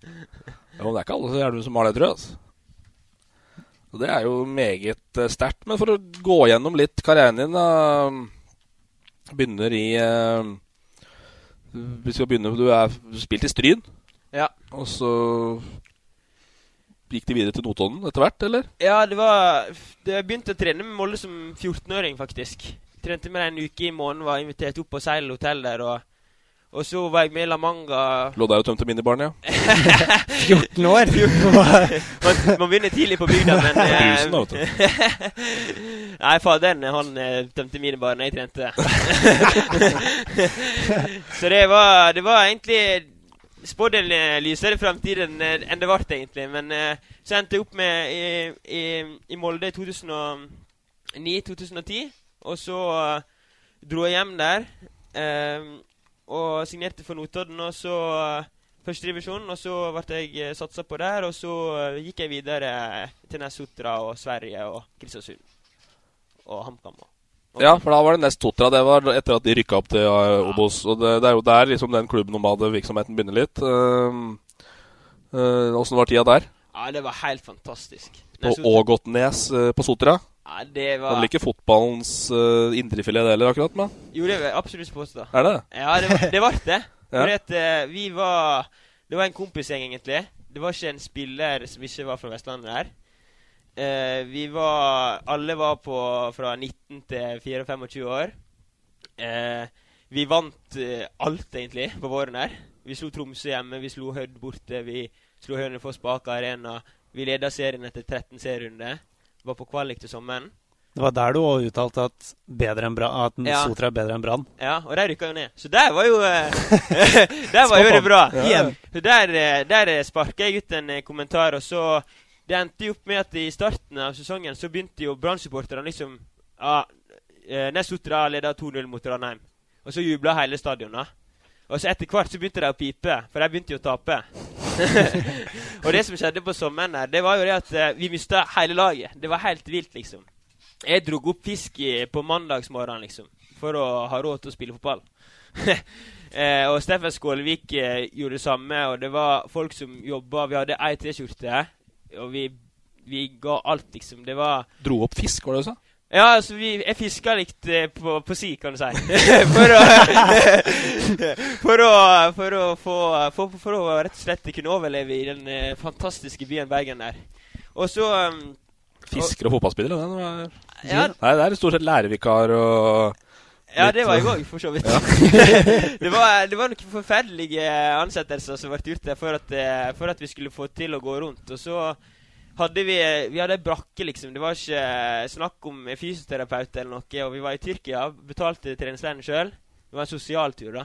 [SPEAKER 5] Men det er ikke alle så gjerne som har det, tror jeg. Altså. Og det er jo meget uh, sterkt. Men for å gå gjennom litt karrieren din da, Begynner i uh, Vi skal begynne Du er spilt i Stryn.
[SPEAKER 6] Ja.
[SPEAKER 5] Og så gikk de videre til Notodden etter hvert, eller?
[SPEAKER 6] Ja, det var Jeg begynte å trene med Molde som 14-åring, faktisk. Trente med dem en uke i måneden, var invitert opp på Seil hotell der, og, og så var jeg med i La Manga
[SPEAKER 5] Lå der og tømte minibaren, ja.
[SPEAKER 4] 14 år!
[SPEAKER 6] man, man begynner tidlig på bygda, men eh,
[SPEAKER 5] Brusen, da, vet du.
[SPEAKER 6] Nei, faderen han eh, tømte minibaren jeg trente. så det var, det var egentlig spådd en eh, lysere framtid enn eh, det ble, egentlig. Men eh, så endte jeg opp med i, i, i Molde i 2009-2010. Og så eh, dro jeg hjem der eh, og signerte for Notodden. Og så uh, førstedivisjon, og så ble jeg uh, satsa på der. Og så eh, gikk jeg videre til Nessotra og Sverige og Kristiansund. Og HamKam.
[SPEAKER 5] Ja, for da var det nest Sotra. Det var etter at de rykka opp til uh, Obos. Og det, det er jo der liksom den klubben nomade virksomheten begynner litt. Åssen var tida der?
[SPEAKER 6] Ja, det var helt fantastisk.
[SPEAKER 5] På
[SPEAKER 6] Nessotra-
[SPEAKER 5] Ågotnes uh, på Sotra?
[SPEAKER 6] Ja, det
[SPEAKER 5] var
[SPEAKER 6] Det
[SPEAKER 5] vel ikke fotballens uh, indrefilet det heller, akkurat? men
[SPEAKER 6] Jo, det vil jeg absolutt påstå.
[SPEAKER 5] Er det?
[SPEAKER 6] Ja, det, var- det Var det.
[SPEAKER 5] Ja.
[SPEAKER 6] At uh, vi var Det var en kompisgjeng, egentlig. Det var ikke en spiller som ikke var fra Vestlandet der. Uh, vi var Alle var på fra 19 til 24-25 år. Uh, vi vant uh, alt, egentlig, på våren der. Vi slo Tromsø hjemme, vi slo Hødd borte, vi slo Hønefoss på Aker Arena. Vi leda serien etter 13 serierunder. Var på kvalik til sommeren.
[SPEAKER 4] Det var der du òg uttalte at, bedre enn Bra- at
[SPEAKER 6] Ja.
[SPEAKER 4] Sotra er bedre enn Brann.
[SPEAKER 6] Ja, og de rykka jo ned. Så der var jo eh, Der var jo det bra.
[SPEAKER 4] Ja.
[SPEAKER 6] Så der, eh, der sparka jeg ut en eh, kommentar, og så Det endte jo opp med at i starten av sesongen så begynte jo Brann-supporterne liksom Ja, eh, Nesotra leda 2-0 mot Ranheim. Og så jubla hele stadionet. Og så etter hvert så begynte de å pipe, for de begynte jo å tape. og det som skjedde på sommeren der, det var jo det at eh, vi mista hele laget. Det var helt vilt, liksom. Jeg dro opp fisk i, på mandagsmorgenen, liksom. For å ha råd til å spille fotball. eh, og Steffen Skålevik eh, gjorde det samme, og det var folk som jobba. Vi hadde ei T-skjorte, og vi, vi ga alt, liksom. Det var
[SPEAKER 5] Dro opp fisk, var det du sa?
[SPEAKER 6] Ja, altså vi, jeg fiska litt eh, på, på si, kan du si. for, å, for, å, for å få for, for å rett og slett kunne overleve i den eh, fantastiske byen Bergen der. Og så um,
[SPEAKER 5] Fisker og fotballspillere? Den var...
[SPEAKER 6] Ja.
[SPEAKER 5] Nei, det er stort sett lærervikar og
[SPEAKER 6] Ja, det var jeg òg, for så vidt. det, var, det var noen forferdelige ansettelser som ble gjort der for at, eh, for at vi skulle få til å gå rundt. Og så hadde vi Vi hadde ei brakke, liksom. Det var ikke snakk om fysioterapeut eller noe. Og vi var i Tyrkia, betalte treningsleiren sjøl. Det var en sosialtur, da.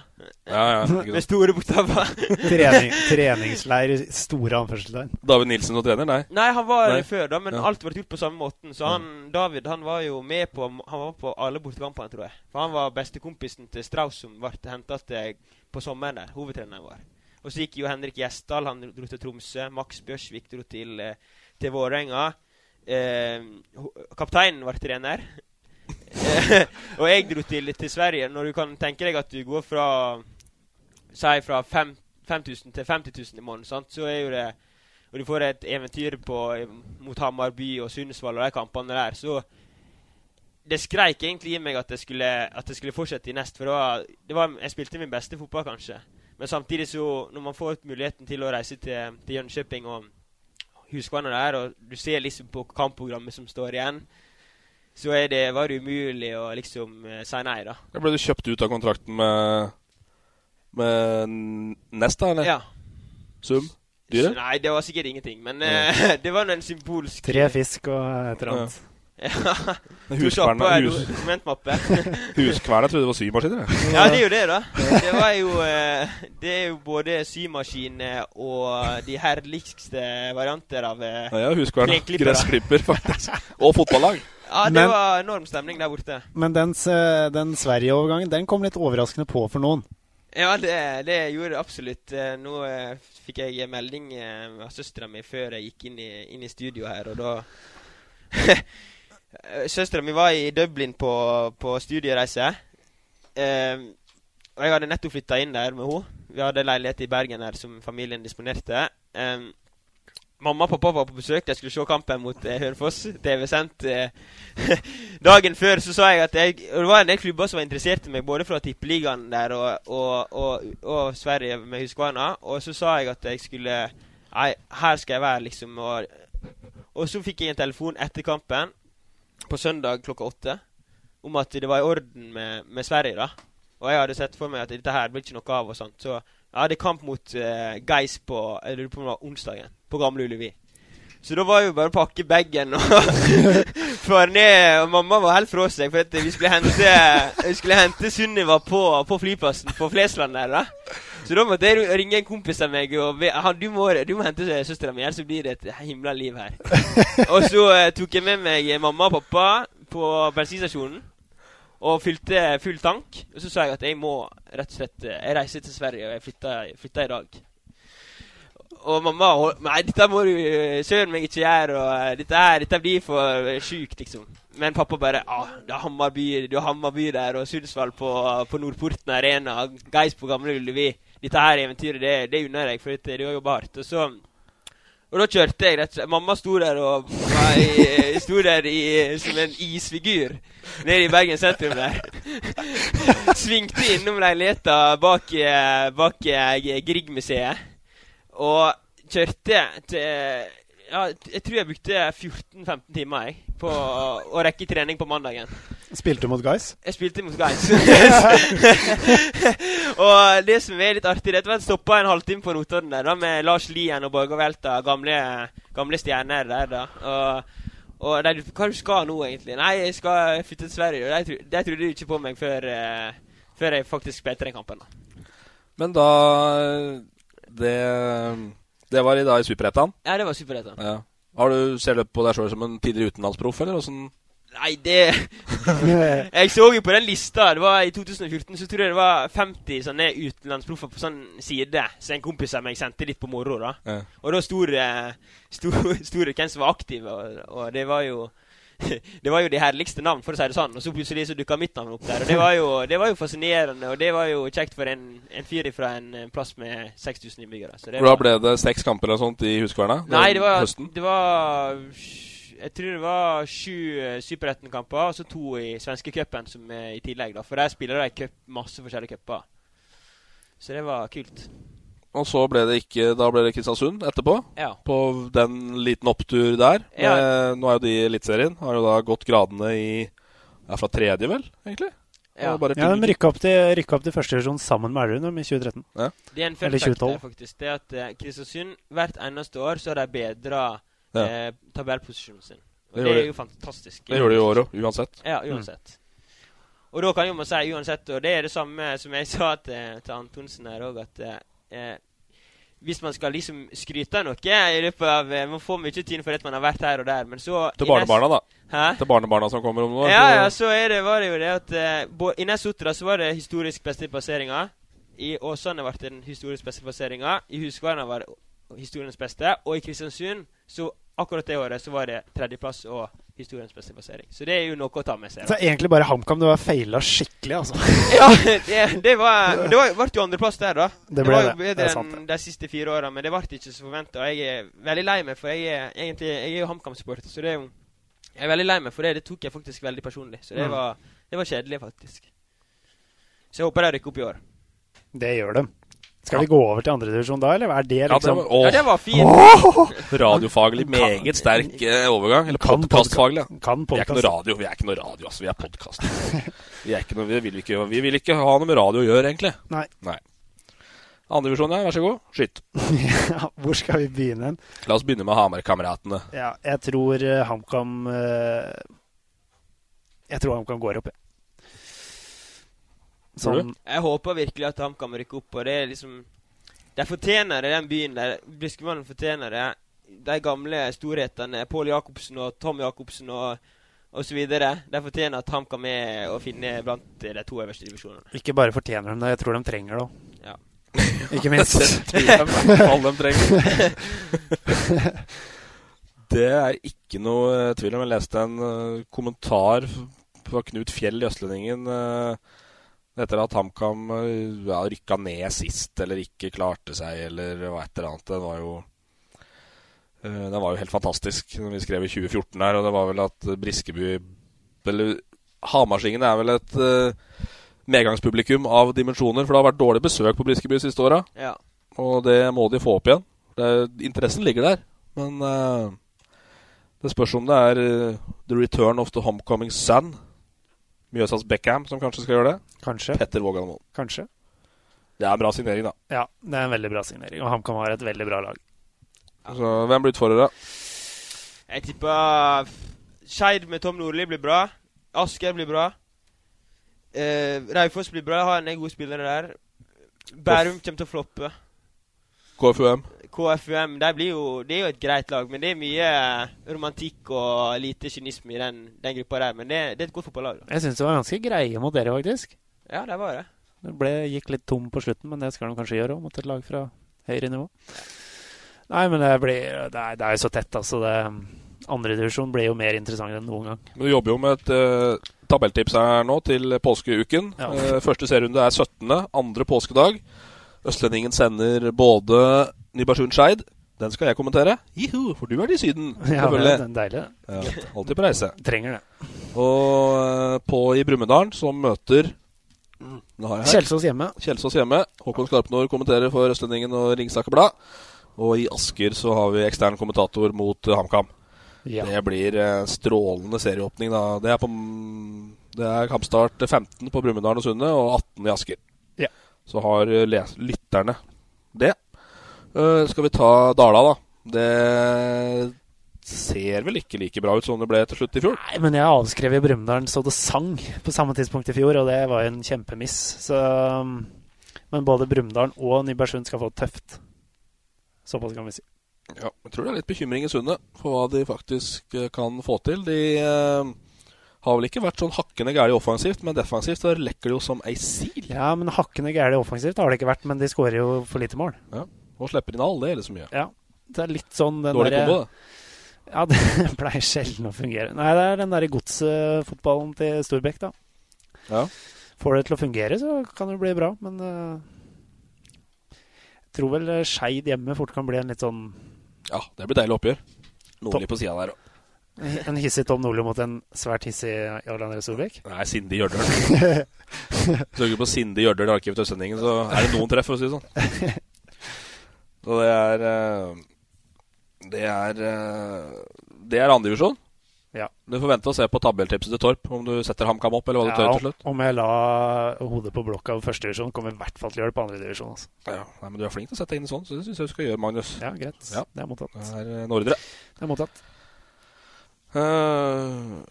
[SPEAKER 5] Ja, ja.
[SPEAKER 6] Med store bokstaver.
[SPEAKER 4] Trening, treningsleir i store anførselstegn.
[SPEAKER 5] David Nilsen som trener? Nei.
[SPEAKER 6] Nei, han var
[SPEAKER 5] Nei.
[SPEAKER 6] før, da, men
[SPEAKER 5] Ja.
[SPEAKER 6] alt var gjort på samme måten. Så han, David han var jo med på Han var på alle bortekampene, tror jeg. For han var bestekompisen til Strauss, som ble henta på sommeren der. Hovedtreneren vår. Og så gikk jo Henrik Gjesdal, han dro til Tromsø. Max Bjørsvik dro til, eh, til Vålerenga. Eh, kapteinen var trener. Eh, og jeg dro til, til Sverige. Når du kan tenke deg at du går fra Si fra 5000 til 50 000 i måneden, sant? så er jo det og du får et eventyr på, mot Hammarby og Sundsvall og de kampene der, så Det skreik egentlig i meg at jeg skulle, at jeg skulle fortsette i nest. For det var, det var, jeg spilte min beste fotball, kanskje. Men samtidig, så når man får muligheten til å reise til, til Jönköping og Huskvann der, og du ser liksom på kampprogrammet som står igjen, så er det, var det umulig å liksom eh, si nei, da.
[SPEAKER 5] Da ble du kjøpt ut av kontrakten med Med Nesta, eller?
[SPEAKER 6] Ja.
[SPEAKER 5] Sum? Dyret?
[SPEAKER 6] Nei, det var sikkert ingenting, men eh, det var en symbolsk
[SPEAKER 4] Tre fisk og et eller annet.
[SPEAKER 6] Ja. To
[SPEAKER 5] Huskverna-
[SPEAKER 6] kjappe
[SPEAKER 5] hus-
[SPEAKER 6] dokumentmappe.
[SPEAKER 5] Huskverna trodde det var symaskiner.
[SPEAKER 6] ja, det er jo det, da. Det var jo eh, Det er jo både symaskiner og de herligste varianter av eh,
[SPEAKER 5] Ja, ja, Huskverna. Gressklipper, faktisk. Og fotballag.
[SPEAKER 6] Ja, det
[SPEAKER 4] Men-
[SPEAKER 6] var enorm stemning der borte.
[SPEAKER 4] Men den, den Sverige-overgangen den kom litt overraskende på for noen.
[SPEAKER 6] Ja, det, det gjorde det absolutt. Eh, Nå fikk jeg melding av søstera mi før jeg gikk inn i, inn i studio her, og da Søstera mi var i Dublin på, på studiereise. Eh, og jeg hadde nettopp flytta inn der med henne. Vi hadde leilighet i Bergen her som familien disponerte. Eh, mamma og pappa var på besøk. De skulle se kampen mot eh, Hønefoss. TV-sendt. Eh, dagen før så sa jeg at jeg, det var en del klubber som var interessert i meg, både fra Tippeligaen der og, og, og, og Sverige med Huskvarna. Og så sa jeg at jeg skulle Nei, her skal jeg være, liksom. Og, og så fikk jeg en telefon etter kampen på søndag klokka åtte om at det var i orden med, med Sverige, da. Og jeg hadde sett for meg at dette her blir ikke noe av og sånt. Så jeg hadde kamp mot uh, Geis på jeg lurer på onsdagen, på Gamle Ulevi. Så da var jo bare å pakke bagen og fare ned. Og mamma var helt fra seg, for vi skulle hente Vi skulle hente Sunniva på, på flyplassen på Flesland der, da. Så da måtte jeg ringe en kompis av meg og be, han, du, må, du må hente søstera mi, ellers blir det et himla liv her. og så eh, tok jeg med meg mamma og pappa på bensinstasjonen. Og fylte full tank. Og så sa jeg at jeg må rett og slett eh, Jeg reiser til Sverige, og jeg flytter, flytter i dag. Og mamma Nei, dette må du eh, søren meg ikke gjøre. Og eh, dette, her, dette blir for sjukt, liksom. Men pappa bare ah, det er Hammarby, du har Hammarby der, og Sundsvall på, på Nordporten Arena, Geis på Gamle Ullevi. Dette her eventyret, det, det unner jeg, for dette, du har jobba hardt. Og så og da kjørte jeg rett og slett. Mamma sto der og var i, sto der i, som en isfigur nede i Bergen sentrum der. Svingte innom leiligheta bak, eh, bak eh, Grieg-museet. Og kjørte til ja, Jeg tror jeg brukte 14-15 timer jeg, på å rekke trening på mandagen.
[SPEAKER 4] Spilte du mot Guys?
[SPEAKER 6] Jeg spilte mot Guys. og det som er litt artig, det var at jeg stoppa en halvtime på Notodden der da, med Lars Lien og Borgar Velta, gamle, gamle stjerner der. da. Og, og de, hva du skal nå, egentlig? Nei, jeg skal flytte til Sverige. Og de, trodde de trodde ikke på meg før, uh, før jeg faktisk spilte den kampen. da.
[SPEAKER 5] Men da Det, det var i, dag i Superettan?
[SPEAKER 6] Ja, det var Superettan.
[SPEAKER 5] Ja. Har du, ser du på deg sjøl som en tidligere utenlandsproff, eller åssen
[SPEAKER 6] Nei, det Jeg så jo på den lista. Det var I 2014 så tror jeg det var 50 sånne utenlandsproffer på sånn side. Så en kompis av meg sendte litt på moro. da
[SPEAKER 5] Ja.
[SPEAKER 6] Og da sto det hvem som var aktive, og, og det var jo det var jo de herligste navn, for å si det sånn. Og så plutselig så dukka mitt navn opp der. Og det var jo, det var jo fascinerende, og det var jo kjekt for en, en fyr fra en, plass med 6000 innbyggere. Så det
[SPEAKER 5] Da ble det seks kamper og sånt i Huskvarna?
[SPEAKER 6] Nei, det var,
[SPEAKER 5] Høsten?
[SPEAKER 6] det var Jeg tror det var sju uh, Superettan-kamper, og så to i svenskecupen som i tillegg. da For der spiller de cup, masse forskjellige cuper. Så det var kult.
[SPEAKER 5] Og så ble det ikke Da ble det Kristiansund etterpå.
[SPEAKER 6] Ja.
[SPEAKER 5] På den liten opptur der.
[SPEAKER 6] Ja.
[SPEAKER 5] Med, nå er jo de i Eliteserien. Har jo da gått gradene i Ja, fra tredje, vel, egentlig?
[SPEAKER 6] Ja.
[SPEAKER 4] Ja, De rykka opp til, opp til første divisjon sammen med Elverum i 2013.
[SPEAKER 5] Ja.
[SPEAKER 6] Det er en fun
[SPEAKER 4] Eller
[SPEAKER 6] fact
[SPEAKER 4] 2012.
[SPEAKER 6] faktisk. Det er at eh, Kristiansund hvert eneste år så har de bedra
[SPEAKER 5] Ja.
[SPEAKER 6] eh, tabellposisjonen sin. Og
[SPEAKER 5] Det
[SPEAKER 6] det, er jo fantastisk.
[SPEAKER 5] Det gjør de i år òg, uansett.
[SPEAKER 6] Ja, uansett. Og da kan jo man si uansett, og det er det samme som jeg sa til, til Antonsen her òg, at eh, hvis man skal liksom skryte av noe i løpet av eh, Man får mye tyn for at man har vært her og der, men så
[SPEAKER 5] Til barnebarna, da.
[SPEAKER 6] Hæ?
[SPEAKER 5] Til barnebarna som kommer om noe.
[SPEAKER 6] Ja, ja, så det, var det jo det at uh, I Nesotra så var det historisk beste plasseringa. I Åsane ble det den historisk beste plasseringa. I Huskvarna var det historiens beste. Og i Kristiansund, så akkurat det året, så var det tredjeplass og historiens beste plassering. Så det er jo noe å ta med seg.
[SPEAKER 4] Så
[SPEAKER 6] da.
[SPEAKER 4] egentlig bare HamKam du har feila skikkelig, altså.
[SPEAKER 6] ja, det, det var Det ble jo andreplass der, da.
[SPEAKER 4] Det ble
[SPEAKER 6] var jo
[SPEAKER 4] det. Det er
[SPEAKER 6] bedre enn de siste fire åra, men det ble ikke så forventa. Jeg er veldig lei meg, for jeg er egentlig Jeg er jo HamKam-supporter, så det er jo Jeg er veldig lei meg for det. Det tok jeg faktisk veldig personlig. Så det
[SPEAKER 4] Mm.
[SPEAKER 6] var Det var kjedelig, faktisk. Så jeg håper de rykker opp i år.
[SPEAKER 4] Det gjør de. Skal vi gå over til andredivisjon da, eller er det
[SPEAKER 5] Ja, det
[SPEAKER 4] liksom
[SPEAKER 5] var,
[SPEAKER 6] Ja, det var fint.
[SPEAKER 5] Radiofaglig meget sterk eh, overgang. Eller
[SPEAKER 4] Kan
[SPEAKER 5] podkastfaglig. ja.
[SPEAKER 4] Kan
[SPEAKER 5] Vi er ikke noe radio, vi er ikke noe radio, altså. Vi er podkast. Vi, vi, vi vil ikke ha noe med radio å gjøre, egentlig.
[SPEAKER 4] Nei.
[SPEAKER 5] Nei. Andredivisjon, ja. Vær så god. Skyt.
[SPEAKER 4] Ja, hvor skal vi begynne?
[SPEAKER 5] La oss begynne med Hamar-kameratene.
[SPEAKER 4] Ja, jeg tror eh, HamKam eh, Jeg tror HamKam går opp, jeg. Sånn,
[SPEAKER 6] Jeg håper virkelig at HamKam rykker opp, og det er liksom De fortjener det, den byen der. Briskemannen fortjener det. De gamle storhetene, Pål Jacobsen og Tom Jacobsen og osv. så videre. De fortjener at HamKam er å finne blant de to øverste divisjonene.
[SPEAKER 4] ikke bare fortjener de det, jeg tror de trenger det òg.
[SPEAKER 6] Ja.
[SPEAKER 4] Ikke minst.
[SPEAKER 5] Det tror de trenger. Det er ikke noe eh, tvil om. Jeg leste en eh, kommentar fra Knut Fjell i Østlendingen eh, etter at HamKam uh, ja, rykka ned sist, eller ikke klarte seg, eller hva et eller annet. Den var jo eh, Den var jo helt fantastisk når vi skrev i 2014 her, og det var vel at eh, Briskeby Eller Hamarsingen er vel et uh, medgangspublikum av dimensjoner, for det har vært dårlig besøk på Briskeby de siste åra.
[SPEAKER 6] Ja.
[SPEAKER 5] Og det må de få opp igjen. Det, interessen ligger der. Men uh, det spørs om det er uh, the return of the homecoming son. Mjøsas Beckham som kanskje skal gjøre det.
[SPEAKER 4] Kanskje.
[SPEAKER 5] Petter Vågan Moen.
[SPEAKER 4] Kanskje.
[SPEAKER 5] Det er en bra signering, da.
[SPEAKER 4] Ja, det er en veldig bra signering. Og HamKam har et veldig bra lag.
[SPEAKER 5] Så Hvem blir utfordrere?
[SPEAKER 6] Jeg tipper Skeid med Tom Nordli blir bra. Asker blir bra. Eh, Raufoss blir bra. Jeg Har en del gode spillere der. Bærum kommer til å floppe.
[SPEAKER 5] KFUM.
[SPEAKER 6] KFUM de blir jo, Det er jo et greit lag, men det er mye romantikk og lite kynisme i den, den gruppa der. Men det, det er et godt fotballag.
[SPEAKER 4] Jeg syns det var ganske greie mot dere, faktisk.
[SPEAKER 6] Ja, det var det.
[SPEAKER 4] Det ble, gikk litt tom på slutten, men det skal de kanskje gjøre òg, mot et lag fra høyere nivå. Nei, men det blir Det er, det er jo så tett, altså. det Andredivisjon blir jo mer interessant enn noen gang.
[SPEAKER 5] Men Du jobber jo med et uh, tabelltips her nå til påskeuken.
[SPEAKER 4] Ja.
[SPEAKER 5] Uh, første serierunde er 17., andre påskedag. Østlendingen sender både Nybergsund Skeid. Den skal jeg kommentere. Jihu, for du er i Syden,
[SPEAKER 4] Ja, det er deilig.
[SPEAKER 5] Ja, alltid på reise.
[SPEAKER 4] Trenger det.
[SPEAKER 5] Og eh, på i Brumunddal, som møter mm.
[SPEAKER 4] Kjelsås hjemme.
[SPEAKER 5] Kjelsås hjemme. Håkon Skarpnår kommenterer for Østlendingen og Ringsaker Blad. Og i Asker så har vi ekstern kommentator mot eh, HamKam.
[SPEAKER 4] Ja.
[SPEAKER 5] Det blir eh, strålende serieåpning. da Det er, på, det er kampstart 15 på Brumunddal og Sundet og 18 i Asker. Så har eh, lytterne det. Uh, skal vi ta Dala, da. Det ser vel ikke like bra ut som det ble til slutt i fjor.
[SPEAKER 4] Nei, men jeg avskrev i Brumunddal så det sang på samme tidspunkt i fjor, og det var jo en kjempemiss. Så, um, men både Brumunddal og Nybergsund skal få det tøft. Såpass kan vi si.
[SPEAKER 5] Ja, jeg tror det er litt bekymring i Sundet for hva de faktisk eh, kan få til. De eh, har vel ikke vært sånn hakkende gæli offensivt, men defensivt så lekker det jo som ei sil.
[SPEAKER 4] Ja, men hakkende gæli offensivt har det ikke vært, men de skårer jo for lite mål.
[SPEAKER 5] Ja. Og slipper inn alle, eller så mye.
[SPEAKER 4] Ja, det er litt sånn den
[SPEAKER 5] Dårlig
[SPEAKER 4] derre-
[SPEAKER 5] kombo, det.
[SPEAKER 4] Ja, det pleier sjelden å fungere. Nei, det er den derre godsfotballen til Storbekk, da.
[SPEAKER 5] Ja.
[SPEAKER 4] Får det til å fungere, så kan det bli bra, men uh, Jeg tror vel eh, Skeid hjemme fort kan bli en litt sånn
[SPEAKER 5] Ja, det blir deilig oppgjør. Nordli
[SPEAKER 4] Topp.
[SPEAKER 5] på sida der òg.
[SPEAKER 4] En hissig Tom Nordli mot en svært hissig Jarl André Solbekk?
[SPEAKER 5] Nei, Sindi Gjørdøl. Søker på Sindi Gjørdøl i arkivet til Østlendingen, så er det noen treff, for å si det sånn. Så det er eh, Det er eh, Det er andredivisjon.
[SPEAKER 4] Ja.
[SPEAKER 5] Du får vente og se på tabelltipset til Torp, om du setter HamKam opp, eller hva du tør til slutt.
[SPEAKER 4] om jeg la hodet på blokka av førstedivisjon, kommer i hvert fall til å gjøre det på andredivisjon. Altså.
[SPEAKER 5] Ja, nei, men du er flink til å sette inn sånn, så det syns jeg du skal gjøre, Magnus.
[SPEAKER 4] Ja, greit.
[SPEAKER 5] Ja.
[SPEAKER 4] Det er mottatt.
[SPEAKER 5] Det er en ordre.
[SPEAKER 4] Det er mottatt.
[SPEAKER 5] Uh,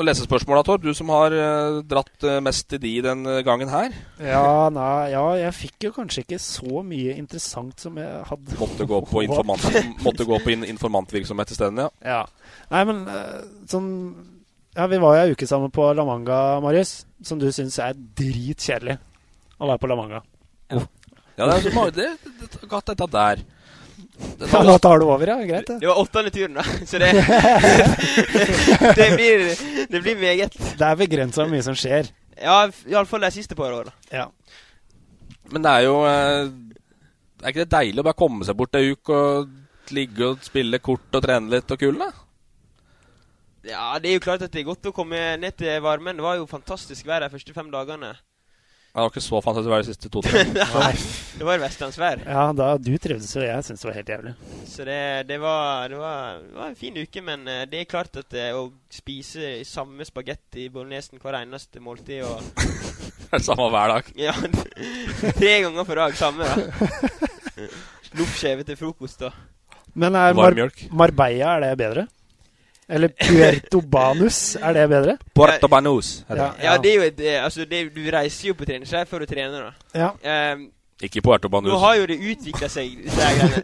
[SPEAKER 5] noen lesespørsmål da, Torp? Du som har uh, dratt uh, mest til de den eh, gangen her.
[SPEAKER 4] Ja, nei, ja, jeg fikk jo kanskje ikke så mye interessant som jeg hadde
[SPEAKER 5] Måtte gå på, informant, måtte gå på in informantvirksomhet isteden, ja.
[SPEAKER 4] Ja. Nei, men eh, sånn Ja, vi var jo ei uke sammen på La Manga, Marius, som du syns er dritkjedelig å være på La Manga.
[SPEAKER 5] Ja, det er så mange det, det, det, dette der.
[SPEAKER 4] Ja, nå tar du over, ja. Greit, det.
[SPEAKER 6] Det var åttende turen, da. Så det Det blir, det blir meget.
[SPEAKER 4] Det er begrensa hvor mye som skjer.
[SPEAKER 6] Ja, iallfall de siste par åra.
[SPEAKER 4] Ja.
[SPEAKER 5] Men det er jo eh, Er ikke det deilig å bare komme seg bort ei uke og ligge og spille kort og trene litt og kulene?
[SPEAKER 6] Ja, det er jo klart at det er godt å komme ned til varmen. Det var jo fantastisk vær de første fem dagene.
[SPEAKER 5] Det var ikke så fantastisk vær de siste to-tre.
[SPEAKER 6] Nei, det var vestlandsvær.
[SPEAKER 4] Ja, da du trivdes jo, jeg syntes det var helt jævlig.
[SPEAKER 6] Så det, det, var, det, var, det var en fin uke, men eh, det er klart at eh, å spise samme spagetti i bolognesen hver eneste måltid og
[SPEAKER 5] samme hver dag.
[SPEAKER 6] Ja, tre ganger på dag, samme, da. Loffskjeve til frokost, da.
[SPEAKER 4] Men er Mar. Marbella, er det bedre? Eller Puertobanus, er det bedre?
[SPEAKER 5] Puertobanus.
[SPEAKER 4] Ja,
[SPEAKER 5] det.
[SPEAKER 6] Ja, det er jo et eh, Altså, det, du reiser jo på treningsleir for å trene, da.
[SPEAKER 4] Ja.
[SPEAKER 6] Um,
[SPEAKER 5] Ikke Puertobanus.
[SPEAKER 6] Nå har jo det utvikla seg.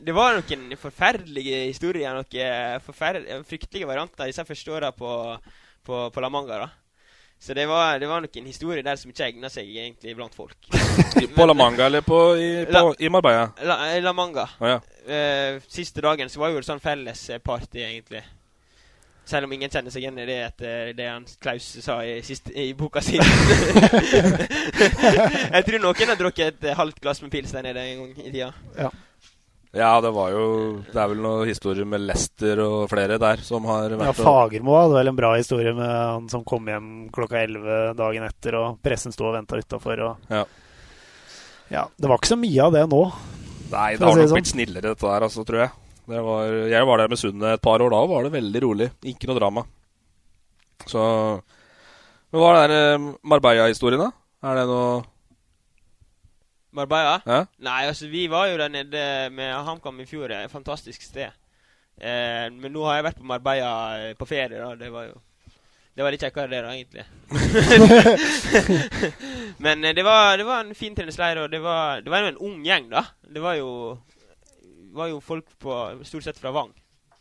[SPEAKER 6] Det var noen forferdelige historier. Noen forferd- fryktelige varianter disse første åra på, på, på La Manga, da. Så det var, det var noen historier der som ikke egna seg egentlig blant folk.
[SPEAKER 5] På La Manga eller på, i, på,
[SPEAKER 6] La-
[SPEAKER 5] i Marbella?
[SPEAKER 6] La, La Manga.
[SPEAKER 5] Oh, ja.
[SPEAKER 6] uh, siste dagen så var jo det sånn felles eh, party, egentlig. Selv om ingen kjenner seg igjen i det etter det han Klaus sa i, siste, i boka si. jeg tror noen har drukket et halvt glass med pils der nede en gang i tida.
[SPEAKER 5] Ja, det var jo Det er vel noen historier med Lester og flere der som har
[SPEAKER 4] Ja,
[SPEAKER 5] vært Ja,
[SPEAKER 4] Fagermo hadde vel en bra historie med han som kom hjem klokka 11 dagen etter, og pressen sto og venta utafor. Og...
[SPEAKER 5] Ja.
[SPEAKER 4] ja. Det var ikke så mye av det nå.
[SPEAKER 5] Nei, det har nok
[SPEAKER 4] sånn.
[SPEAKER 5] blitt snillere, dette der, altså, tror jeg. Var, jeg var der med Sunne et par år. Da var det veldig rolig. Ikke noe drama. Så Men hva er den eh, Marbella-historien, da? Er det noe
[SPEAKER 6] Marbella?
[SPEAKER 5] Ja?
[SPEAKER 6] Nei, altså, vi var jo der nede med HamKam i fjor. Et fantastisk sted. Eh, men nå har jeg vært på Marbella eh, på ferie, da. Det var jo Det var litt kjekkere det, da, egentlig. Men eh, det var, det var en fin treningsleir, og det var, det var jo en ung gjeng, da. Det var jo, var jo folk på, stort sett fra Vang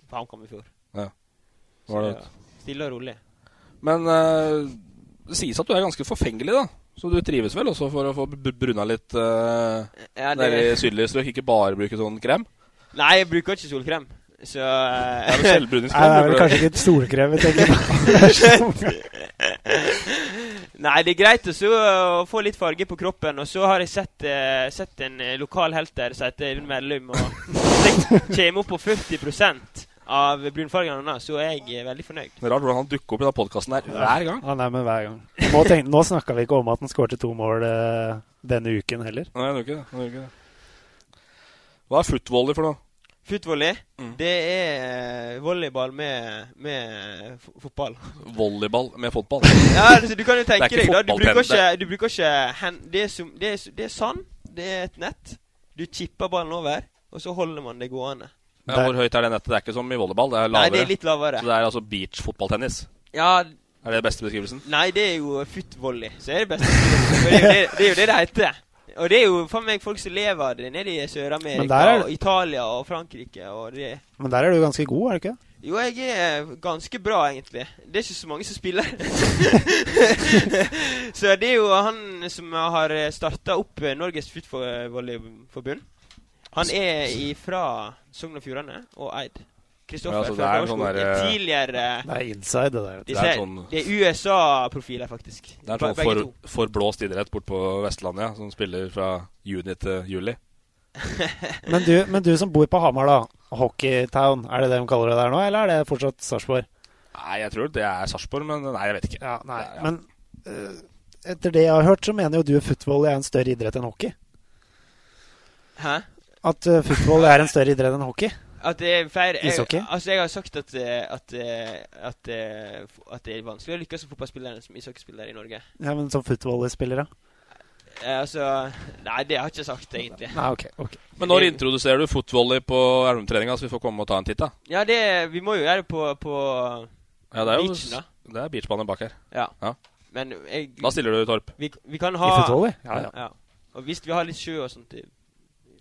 [SPEAKER 6] på HamKam i fjor.
[SPEAKER 5] Ja.
[SPEAKER 6] Så
[SPEAKER 5] Var det
[SPEAKER 6] det stille og rolig.
[SPEAKER 5] Men uh, det sies at du er ganske forfengelig, da. Så du trives vel også for å få br- bruna litt uh,
[SPEAKER 6] Ja, det-
[SPEAKER 5] i sydlige strøk? Ikke bare bruke sånn krem?
[SPEAKER 6] Nei, jeg bruker ikke solkrem. Så uh,
[SPEAKER 5] Det er vel selvbruningskrem,
[SPEAKER 4] Nei, det er vel kanskje ikke et solkrem vi tenker på.
[SPEAKER 6] Nei, det er greit også å få litt farge på kroppen. Og så har jeg sett, eh, sett en eh, lokal helt der som heter Even Mellum. Og kommer opp på 40% av brunfargen hans, så er jeg eh, veldig fornøyd.
[SPEAKER 5] Det er rart hvordan han dukker opp i den podkasten her hver gang.
[SPEAKER 4] Ja, nei, men hver gang. Nå, tenk, nå snakka vi ikke om at han skårte to mål eh, denne uken heller.
[SPEAKER 5] Nei, det gjør ikke det. det. gjør ikke det. Hva er footvolley for noe?
[SPEAKER 6] Footvolley,
[SPEAKER 5] Mm.
[SPEAKER 6] det er eh, volleyball med, med fotball.
[SPEAKER 5] Volleyball med fotball?
[SPEAKER 6] Ja, altså, du kan jo
[SPEAKER 5] er
[SPEAKER 6] tenke deg da. Du bruker ikke, du bruker ikke hen, det, er som, det, er, det er sand, det er et nett. Du chipper ballen over, og så holder man det gående.
[SPEAKER 5] Ja, hvor høyt er det nettet? Det er ikke som i volleyball, det er
[SPEAKER 6] Nei, det er litt lavere.
[SPEAKER 5] Så det er altså beach-fotballtennis?
[SPEAKER 6] Ja,
[SPEAKER 5] Er det den beste beskrivelsen?
[SPEAKER 6] Nei, det er jo footvolley. Så er det beste. For det, er jo det, det er jo det det heter. Og det er jo for meg folk som lever det nede i Sør-Amerika
[SPEAKER 4] er
[SPEAKER 6] og Italia og Frankrike. Og.
[SPEAKER 4] Men der er du ganske god, er du ikke?
[SPEAKER 6] Jo, jeg er ganske bra, egentlig. Det er ikke så mange som spiller. så det er jo han som har starta opp Norges Footballforbund. Han er ifra Sogn og Fjordane og Eid. Kristoffer
[SPEAKER 5] Ja, det
[SPEAKER 6] fra
[SPEAKER 5] er sånn der, eh,
[SPEAKER 6] tidligere
[SPEAKER 4] Det er inside, det der.
[SPEAKER 6] De
[SPEAKER 5] Det er sånn-
[SPEAKER 6] er USA-profiler, faktisk.
[SPEAKER 5] Det er sånn for, forblåst idrett bort på Vestlandet, ja, som spiller fra juni til juli.
[SPEAKER 4] Men du, men du som bor på Hamar, da. Hockeytown, er det det de kaller det der nå, eller er det fortsatt Sarpsborg?
[SPEAKER 5] Nei, jeg tror det er Sarpsborg, men nei, jeg vet ikke.
[SPEAKER 4] Ja, nei,
[SPEAKER 5] Ja, ja.
[SPEAKER 4] Men uh, etter det jeg har hørt, så mener jo du football er en større idrett enn hockey.
[SPEAKER 6] Hæ?
[SPEAKER 4] At uh, football er en større idrett enn hockey.
[SPEAKER 6] At det er jeg,
[SPEAKER 4] Ishockey?
[SPEAKER 6] Altså, jeg har sagt at, eh, at, eh, at, eh, at det er vanskelig å lykkes som fotballspiller enn som ishockeyspiller i Norge.
[SPEAKER 4] Ja, men som footvolley-spillere?
[SPEAKER 6] Eh, altså Nei, det har jeg ikke sagt, egentlig.
[SPEAKER 4] Nei, okay, ok.
[SPEAKER 5] Men når introduserer du footvolley på Elverum-treninga, så vi får komme og ta en titt, da?
[SPEAKER 6] Ja, det Vi må jo gjøre det på, på
[SPEAKER 5] Ja, det er jo
[SPEAKER 6] beachen, da.
[SPEAKER 5] Det er beachbane bak her.
[SPEAKER 6] Ja.
[SPEAKER 5] Ja.
[SPEAKER 6] Men jeg
[SPEAKER 5] Da stiller du, Torp.
[SPEAKER 6] Vi, vi kan ha
[SPEAKER 4] I footvolley? Ja, ja.
[SPEAKER 6] Og hvis vi har litt sjø og sånt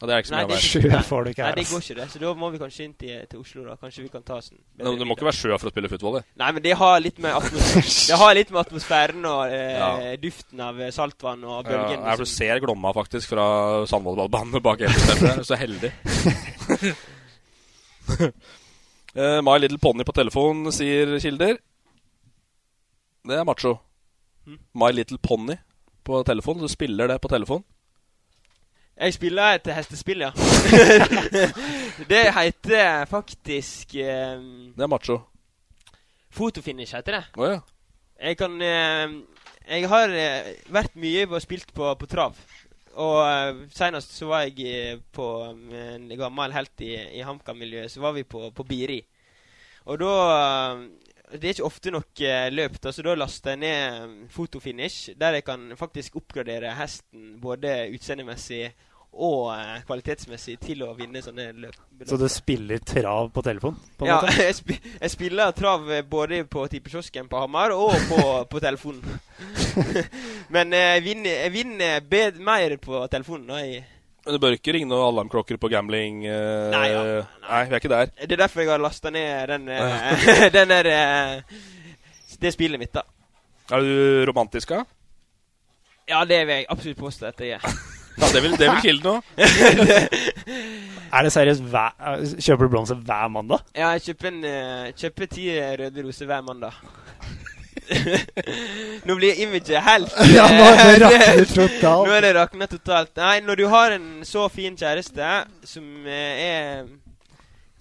[SPEAKER 5] Ja, det er ikke så mye å
[SPEAKER 6] det er.
[SPEAKER 4] Sjø
[SPEAKER 6] nei,
[SPEAKER 4] får du ikke
[SPEAKER 6] Nei, det går ikke, det. Så da må vi kanskje inn til, til Oslo, da. Kanskje vi kan ta oss en
[SPEAKER 5] Det, Du må ikke være sjø for å spille footvolley.
[SPEAKER 6] Nei, men det har litt med, atmos det har litt med atmosfæren og eh,
[SPEAKER 5] Ja.
[SPEAKER 6] duften av eh, saltvann og
[SPEAKER 5] Ja,
[SPEAKER 6] bølgene.
[SPEAKER 5] jeg du ser Glomma faktisk fra sandvolleyballbanen bak Elverum. Så heldig. uh, My Little Pony på telefon, sier kilder. Det er macho.
[SPEAKER 6] Hm?
[SPEAKER 5] My Little Pony på telefon. Du spiller det på telefon.
[SPEAKER 6] Jeg spiller et hestespill, ja. det heter faktisk um,
[SPEAKER 5] Det er macho.
[SPEAKER 6] Fotofinish, heter det.
[SPEAKER 5] Oh, ja.
[SPEAKER 6] Jeg kan uh, Jeg har uh, vært mye og spilt på, på trav. Og uh, senest så var jeg på en gammel helt i, i HamKam-miljøet. Så var vi på, på Biri. Og da Det er ikke ofte nok eh, løp, så da laster jeg ned um, Fotofinish. Der jeg kan faktisk oppgradere hesten både utseendemessig og eh, kvalitetsmessig til å vinne sånne løp.
[SPEAKER 4] Så du spiller trav på telefon? På
[SPEAKER 6] Ja, jeg, sp jeg spiller trav eh, både på tippekiosken på Hamar og på, på telefonen. Men eh, vinner, jeg vinner bed mer på telefonen. Da, jeg,
[SPEAKER 5] Men du bør ikke ringe noen alarmklokker på gambling. Uh,
[SPEAKER 6] Nei, ja,
[SPEAKER 5] nei, vi er ikke der.
[SPEAKER 6] det er derfor jeg har lasta ned den, uh, den der uh, Det spillet mitt, da.
[SPEAKER 5] Er du romantisk, da?
[SPEAKER 6] Ja, det vil jeg absolutt påstå at jeg er.
[SPEAKER 5] Ja, det vil, det vil kilde noe.
[SPEAKER 4] Er det seriøst hver, Kjøper du blomster hver mandag?
[SPEAKER 6] Ja, jeg kjøper, en, kjøper ti røde roser hver mandag. Nå blir imaget helt
[SPEAKER 4] Ja, nå er det raknet totalt.
[SPEAKER 6] Nå er det raknet totalt. Nei, når du har en så fin kjæreste som eh, er